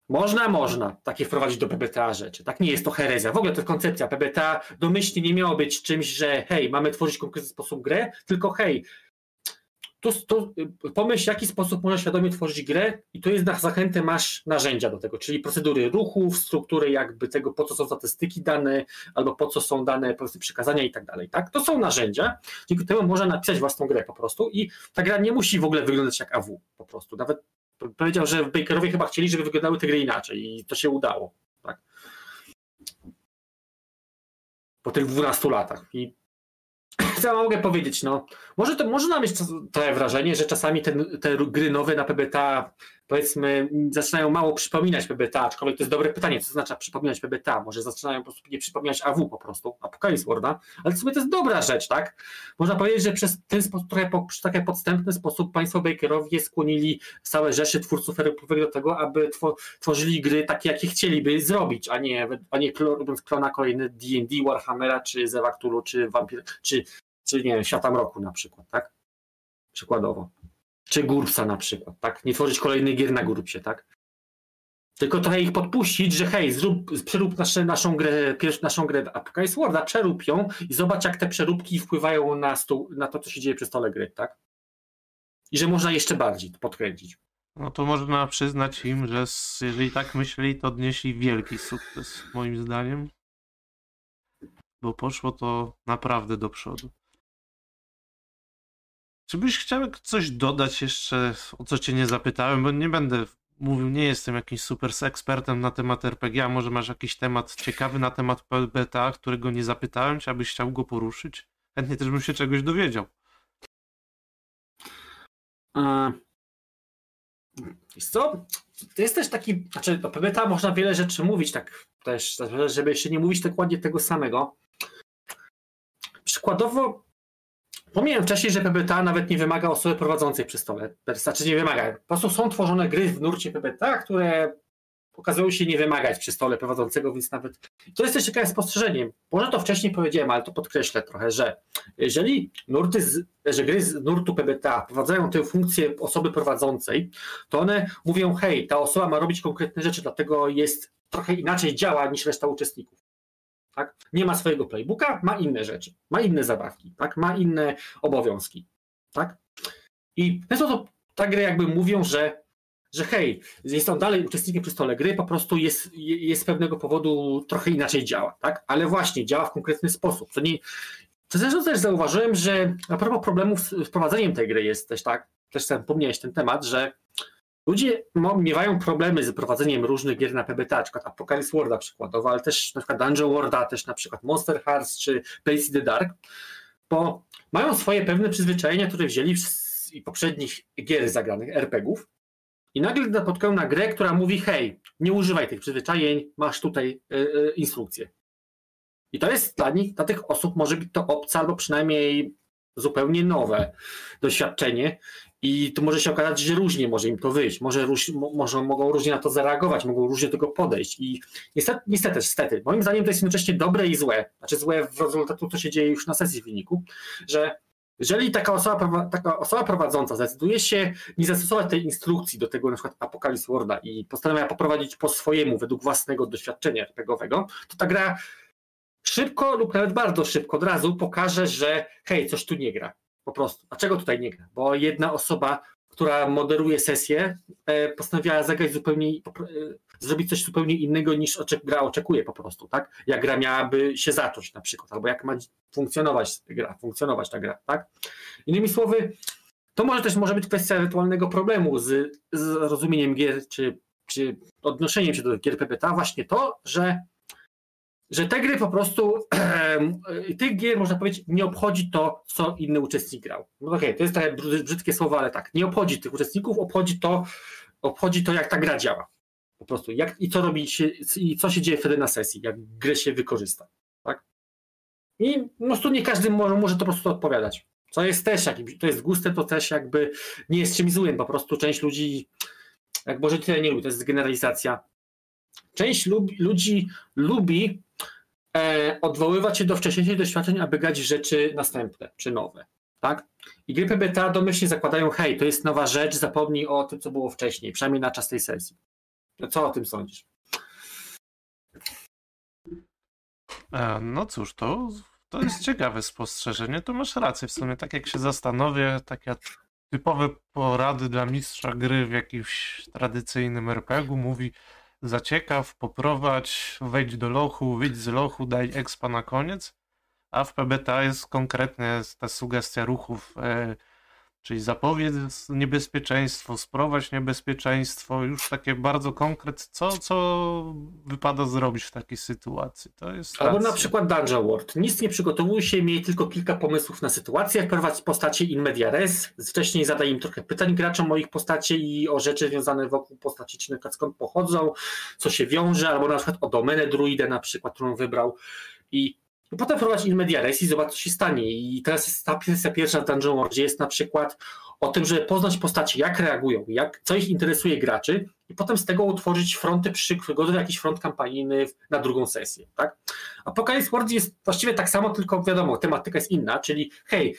Można, można takie wprowadzić do PBTA rzeczy. Tak nie jest to herezja. W ogóle to koncepcja. PBTA domyślnie nie miało być czymś, że hej, mamy tworzyć konkretny sposób grę, tylko hej, tu, tu, pomyśl, w jaki sposób można świadomie tworzyć grę i tu jest na zachętę masz narzędzia do tego, czyli procedury ruchów, struktury jakby tego, po co są statystyki dane, albo po co są dane powiedzmy przykazania i tak dalej. Tak? To są narzędzia, dzięki temu można napisać własną grę po prostu i ta gra nie musi w ogóle wyglądać jak AW po prostu. Nawet powiedział, że Bakerowie chyba chcieli, żeby wyglądały te gry inaczej i to się udało. Tak? Po tych 12 latach. I co ja mogę powiedzieć? No, może to można mieć trochę wrażenie, że czasami ten, te gry nowe na PBTA powiedzmy zaczynają mało przypominać PBTA, aczkolwiek to jest dobre pytanie, co znaczy przypominać PBTA? Może zaczynają po prostu nie przypominać AW po prostu, Apocalypse Worda, ale w sumie to jest dobra rzecz, tak? Można powiedzieć, że przez ten sposób, trochę po, przy taki podstępny sposób państwo Bakerowie skłonili całe rzeszy twórców RPGowych do tego, aby two, tworzyli gry takie, jakie chcieliby zrobić, a nie, a nie robiąc klona kolejny D&D, Warhammera, czy Zewa Cthulhu, czy Vampir, czy, czy nie wiem, Świata na przykład, tak? Przykładowo. Czy Gurpsa na przykład, tak? Nie tworzyć kolejnych gier na Gurpsie, tak? Tylko trochę ich podpuścić, że hej, zrób, przerób nasze, naszą grę, pierwszą naszą grę Apocalypse Worda, przerób ją i zobacz, jak te przeróbki wpływają na, stół, na to, co się dzieje przy stole gry, tak? I że można jeszcze bardziej podkręcić. No to można przyznać im, że jeżeli tak myśleli, to odnieśli wielki sukces, moim zdaniem. Bo poszło to naprawdę do przodu. Czy byś chciał coś dodać jeszcze, o co cię nie zapytałem, bo nie będę mówił, nie jestem jakimś super ekspertem na temat RPG, a może masz jakiś temat ciekawy na temat beta, którego nie zapytałem cię, abyś chciał go poruszyć? Chętnie też bym się czegoś dowiedział. E, Wiesz co? To jest też taki, znaczy o PBTA można wiele rzeczy mówić, tak też, żeby jeszcze nie mówić dokładnie tego samego. Przykładowo, pomijam wcześniej, że PBTA nawet nie wymaga osoby prowadzącej przy stole. Znaczy nie wymaga. Po prostu są tworzone gry w nurcie PBTA, które okazują się nie wymagać przy stole prowadzącego, więc nawet. To jest też ciekawe spostrzeżenie. Może to wcześniej powiedziałem, ale to podkreślę trochę, że jeżeli nurty z, że gry z nurtu PBTA wprowadzają tę funkcję osoby prowadzącej, to one mówią, hej, ta osoba ma robić konkretne rzeczy, dlatego jest trochę inaczej działa niż reszta uczestników. Tak? Nie ma swojego playbooka, ma inne rzeczy, ma inne zabawki, tak? ma inne obowiązki. Tak? I w ten sposób ta gry jakby mówią, że, że hej, jest on dalej uczestnikiem przy stole gry, po prostu jest, jest z pewnego powodu trochę inaczej działa, tak? ale właśnie działa w konkretny sposób. To nie, to zresztą też zauważyłem, że a propos problemów z wprowadzeniem tej gry jest też tak, też sam pomniałeś ten temat, że ludzie miewają problemy z prowadzeniem różnych gier na PBTA, na przykład Apocalypse Worlda przykładowo, ale też na przykład Dungeon Worlda, też na przykład Monster Hearts czy Place in the Dark, bo mają swoje pewne przyzwyczajenia, które wzięli z poprzednich gier zagranych, RPGów i nagle napotkają na grę, która mówi hej, nie używaj tych przyzwyczajeń, masz tutaj y, y, instrukcję. I to jest dla nich, dla tych osób może być to obce albo przynajmniej zupełnie nowe doświadczenie i to może się okazać, że różnie może im to wyjść, może, róż, mo- może mogą różnie na to zareagować, mogą różnie do tego podejść. I niestety, niestety, niestety, moim zdaniem to jest jednocześnie dobre i złe, znaczy złe w rezultatu, co się dzieje już na sesji w wyniku, że jeżeli taka osoba, taka osoba prowadząca zdecyduje się nie zastosować tej instrukcji do tego na przykład Apocalypse Worda i postanawia poprowadzić po swojemu, według własnego doświadczenia RPGowego, to ta gra szybko lub nawet bardzo szybko od razu pokaże, że hej, coś tu nie gra. Po prostu. Dlaczego tutaj nie gra? Bo jedna osoba, która moderuje sesję, e, postanowiła zagrać zupełnie, e, zrobić coś zupełnie innego niż oczek- gra oczekuje po prostu, tak? Jak gra miałaby się zacząć na przykład, albo jak ma funkcjonować gra, funkcjonować ta gra, tak? Innymi słowy, to może też może być kwestia ewentualnego problemu z, z rozumieniem gier, czy, czy odnoszeniem się do gier PPTA, właśnie to, że że te gry po prostu, tych gier można powiedzieć, nie obchodzi to, co inny uczestnik grał. No okej, to jest brzyd- brzydkie słowo, ale tak, nie obchodzi tych uczestników, obchodzi to, obchodzi to, jak ta gra działa. Po prostu. Jak, I co robi się, i co się dzieje wtedy na sesji, jak grę się wykorzysta. Tak? I po prostu nie każdy może, może to po prostu odpowiadać. Co jest też, jakimś, to jest guste, to też jakby nie jest czymś złym. Po prostu część ludzi, jak może tyle nie lubi, to jest generalizacja. Część ludzi lubi odwoływać się do wcześniejszych doświadczeń, aby grać rzeczy następne czy nowe. Tak? I gry PBTA domyślnie zakładają, hej, to jest nowa rzecz, zapomnij o tym, co było wcześniej, przynajmniej na czas tej sesji. No co o tym sądzisz? E, no cóż, to, to jest ciekawe spostrzeżenie. To masz rację w sumie. Tak jak się zastanowię, takie typowe porady dla mistrza gry w jakimś tradycyjnym RPG-u mówi zaciekaw, poprowadź, wejdź do lochu, wyjdź z lochu, daj expa na koniec. A w PBTA jest konkretnie ta sugestia ruchów e, Czyli zapowiedz niebezpieczeństwo, sprowadź niebezpieczeństwo, już takie bardzo konkret, co, co wypada zrobić w takiej sytuacji. To jest Albo racja. na przykład Dungeon World. Nic nie przygotowuj się, miej tylko kilka pomysłów na sytuację, prowadź postacie in media res, wcześniej zadaj im trochę pytań graczom o ich postacie i o rzeczy związane wokół postaci, czy na przykład skąd pochodzą, co się wiąże, albo na przykład o domenę druidę na przykład, którą wybrał i potem wprowadź in media res i zobacz, co się stanie. I teraz jest ta sesja pierwsza w Dungeon World, jest na przykład o tym, żeby poznać postacie, jak reagują, jak, co ich interesuje graczy i potem z tego utworzyć fronty przykładowy, jakiś front kampanijny na drugą sesję, tak? Apocalypse World jest właściwie tak samo, tylko wiadomo, tematyka jest inna, czyli hej,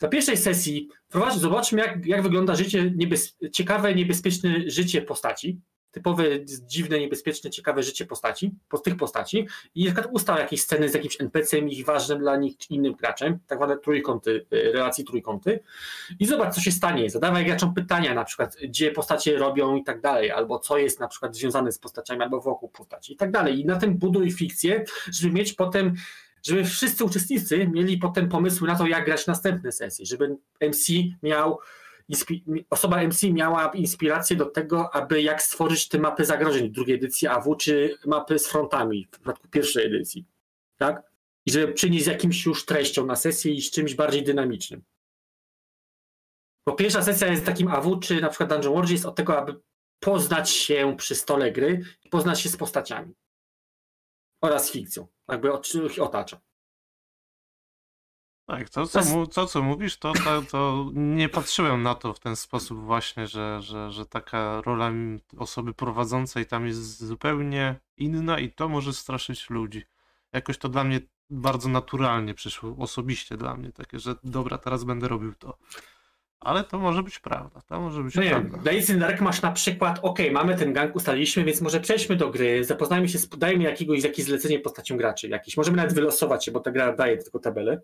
na pierwszej sesji zobaczmy, jak, jak wygląda życie, niebez, ciekawe, niebezpieczne życie postaci, typowe, dziwne, niebezpieczne, ciekawe życie postaci, po tych postaci i na przykład ustał jakieś sceny z jakimś NPC-em ich ważnym dla nich czy innym graczem, tak zwane trójkąty, y, relacji trójkąty i zobacz, co się stanie. Zadawaj graczom pytania, na przykład, gdzie postacie robią i tak dalej, albo co jest na przykład związane z postaciami, albo wokół postaci i tak dalej. I na tym buduj fikcję, żeby mieć potem żeby wszyscy uczestnicy mieli potem pomysły na to, jak grać następne sesje, żeby MC miał osoba MC miała inspirację do tego, aby jak stworzyć te mapy zagrożeń drugiej edycji AW, czy mapy z frontami w przypadku pierwszej edycji. Tak? I żeby przynieść z jakimś już treścią na sesję i z czymś bardziej dynamicznym. Bo pierwsza sesja jest takim AW, czy na przykład Dungeon World jest od tego, aby poznać się przy stole gry i poznać się z postaciami. Oraz fikcją, jakby otacza. Tak, to co, mu, to, co mówisz, to, to, to, nie patrzyłem na to w ten sposób właśnie, że, że, że taka rola osoby prowadzącej tam jest zupełnie inna i to może straszyć ludzi. Jakoś to dla mnie bardzo naturalnie przyszło, osobiście dla mnie, takie, że dobra, teraz będę robił to. Ale to może być prawda, to może być no prawda. Nie, Dark masz na przykład, ok, mamy ten gang, ustaliliśmy, więc może przejdźmy do gry, zapoznajmy się, dajmy jakiegoś, jakieś zlecenie postacią graczy jakiś. Możemy nawet wylosować się, bo ta gra daje tylko tabelę.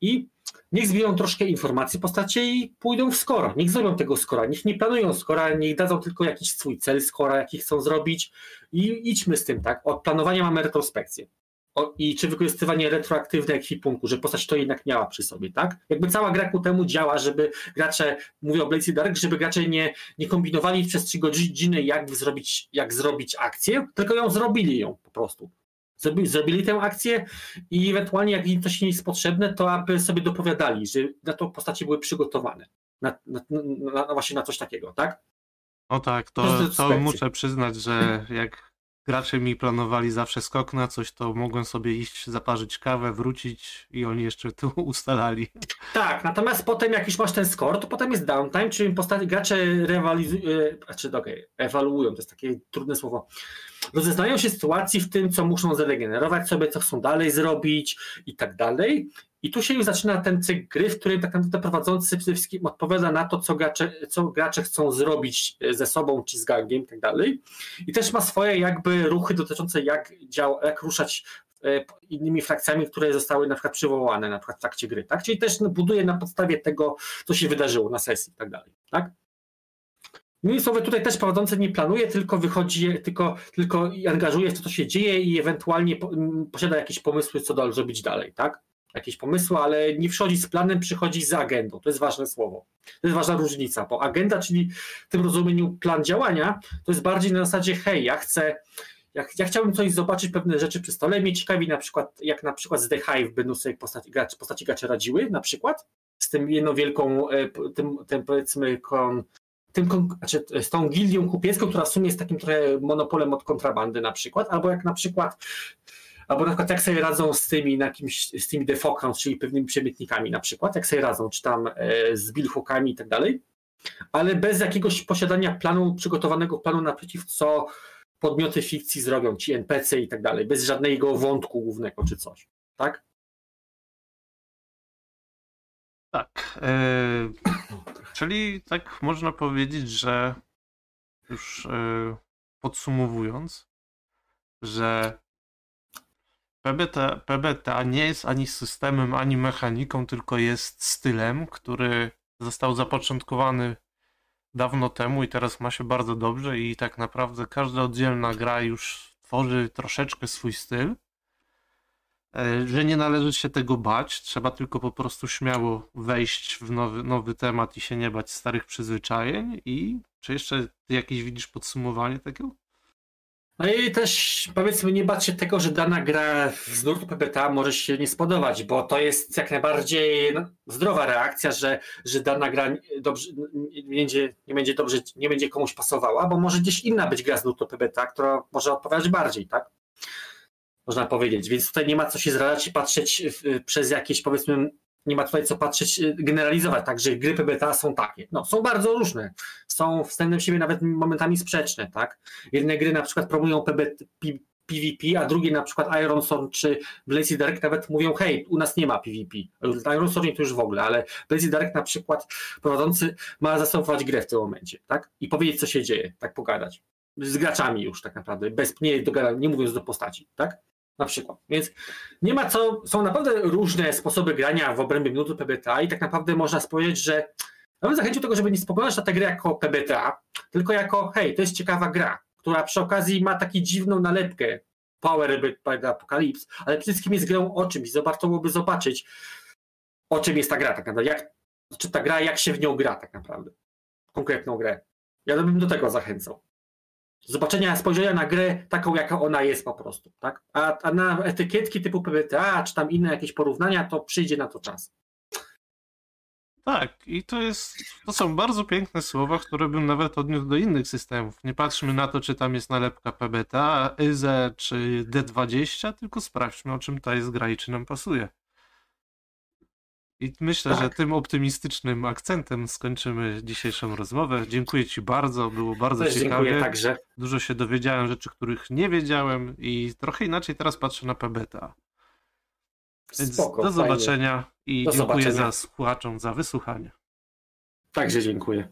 I niech zbiją troszkę informacji postacie i pójdą w skora. Niech zrobią tego skora, niech nie planują skora, niech dadzą tylko jakiś swój cel skora, jaki chcą zrobić i idźmy z tym, tak? Od planowania mamy retrospekcję o, i czy wykorzystywanie retroaktywne ekwipunku, że postać to jednak miała przy sobie, tak? Jakby cała gra ku temu działa, żeby gracze, mówię o Blaze Dark, żeby gracze nie, nie kombinowali przez trzy godziny, jak zrobić, jak zrobić akcję, tylko ją zrobili ją po prostu. Zrobili, zrobili tę akcję i ewentualnie jak im coś nie jest potrzebne, to aby sobie dopowiadali, że na to postacie były przygotowane. Na, na, na, właśnie na coś takiego, tak? O tak, to, to muszę przyznać, że jak gracze mi planowali zawsze skok na coś, to mogłem sobie iść, zaparzyć kawę, wrócić i oni jeszcze tu ustalali. Tak, natomiast potem jak już masz ten score, to potem jest downtime, czyli postaci, gracze rywalizują, e, znaczy okay, ewaluują, to jest takie trudne słowo, rozeznają się sytuacji w tym, co muszą zregenerować sobie, co chcą dalej zrobić i tak dalej. I tu się już zaczyna ten cykl gry, w którym tak naprawdę prowadzący przede wszystkim odpowiada na to, co gracze, co gracze chcą zrobić e, ze sobą, czy z gangiem i tak dalej. I też ma swoje jakby ruchy dotyczące jak, dział, jak ruszać e, innymi frakcjami, które zostały na przykład przywołane na przykład w trakcie gry, tak? Czyli też no, buduje na podstawie tego, co się wydarzyło na sesji i tak dalej, tak? Słowy, tutaj też prowadzący nie planuje, tylko wychodzi, tylko, tylko angażuje w to, co się dzieje i ewentualnie posiada jakieś pomysły, co dalej zrobić dalej, tak? Jakieś pomysły, ale nie przychodzi z planem, przychodzi z agendą. To jest ważne słowo. To jest ważna różnica, bo agenda, czyli w tym rozumieniu plan działania, to jest bardziej na zasadzie, hej, ja chcę, ja, ja chciałbym coś zobaczyć, pewne rzeczy przy stole, mnie ciekawi na przykład, jak na przykład z The Hive będą sobie postaci, gracze, postaci gracze radziły, na przykład, z tym jedną wielką, e, tym, tym powiedzmy, kon, tym, znaczy z tą gildią kupiecką, która w sumie jest takim trochę monopolem od kontrabandy na przykład, albo jak na przykład albo na przykład jak sobie radzą z tymi, na jakimś, z tymi defokans, czyli pewnymi przemytnikami na przykład, jak sobie radzą, czy tam e, z billhookami i tak dalej, ale bez jakiegoś posiadania planu, przygotowanego planu naprzeciw, co podmioty fikcji zrobią, ci NPC i tak dalej, bez żadnego wątku głównego czy coś, tak? Tak. e, czyli tak można powiedzieć, że już e, podsumowując, że PBTA, PBTA nie jest ani systemem, ani mechaniką, tylko jest stylem, który został zapoczątkowany dawno temu i teraz ma się bardzo dobrze i tak naprawdę każda oddzielna gra już tworzy troszeczkę swój styl. E, Że nie należy się tego bać, trzeba tylko po prostu śmiało wejść w nowy, nowy temat i się nie bać starych przyzwyczajeń. I czy jeszcze jakieś widzisz podsumowanie tego? No i też powiedzmy nie bać się tego, że dana gra z nurtu PBTA może się nie spodobać, bo to jest jak najbardziej no, zdrowa reakcja, że, że dana gra dobrze, nie, będzie, nie, będzie dobrze, nie będzie komuś pasowała, bo może gdzieś inna być gra z nurtu PBTA, która może odpowiadać bardziej, tak? Można powiedzieć. Więc tutaj nie ma co się zradzać i patrzeć przez jakieś powiedzmy nie ma tutaj co patrzeć, y, generalizować, tak, że gry PBTA są takie. No, są bardzo różne. Są względem siebie nawet momentami sprzeczne, tak. Jedne gry na przykład promują PB, P, PvP, a drugie na przykład Iron Sword czy Blazy Dark nawet mówią, hej, u nas nie ma PvP. Iron Sword nie to już w ogóle, ale Blazy Dark na przykład prowadzący ma zastosować grę w tym momencie, tak? I powiedzieć, co się dzieje, tak pogadać. Z graczami już tak naprawdę, bez, nie, dogada- nie mówiąc do postaci, tak? Na przykład. Więc nie ma co, są naprawdę różne sposoby grania w obrębie minuty PBTA i tak naprawdę można powiedzieć, że ja bym zachęcił do tego, żeby nie spoglądać na tę grę jako PBTA, tylko jako hej, to jest ciekawa gra, która przy okazji ma taką dziwną nalepkę Power by Apocalypse, ale przede wszystkim jest grą o czymś. Warto byłoby zobaczyć, o czym jest ta gra tak naprawdę. Jak, czy ta gra, jak się w nią gra tak naprawdę. Konkretną grę. Ja bym do tego zachęcał. Zobaczenia, spojrzenia na grę taką, jaka ona jest po prostu. Tak? A, a na etykietki typu PBTA, czy tam inne jakieś porównania, to przyjdzie na to czas. Tak, i to jest. To są bardzo piękne słowa, które bym nawet odniósł do innych systemów. Nie patrzmy na to, czy tam jest nalepka PBTA, IZE czy D20, tylko sprawdźmy, o czym ta jest gra i czy nam pasuje. I myślę, że Tak. tym optymistycznym akcentem skończymy dzisiejszą rozmowę. Dziękuję Ci bardzo, było bardzo Też ciekawie. dziękuję także. Dużo się dowiedziałem rzeczy, których nie wiedziałem i trochę inaczej teraz patrzę na PBTA. Więc Spoko, do fajnie. zobaczenia i Do dziękuję zobaczenia. za słuchaczom za wysłuchanie. Także dziękuję.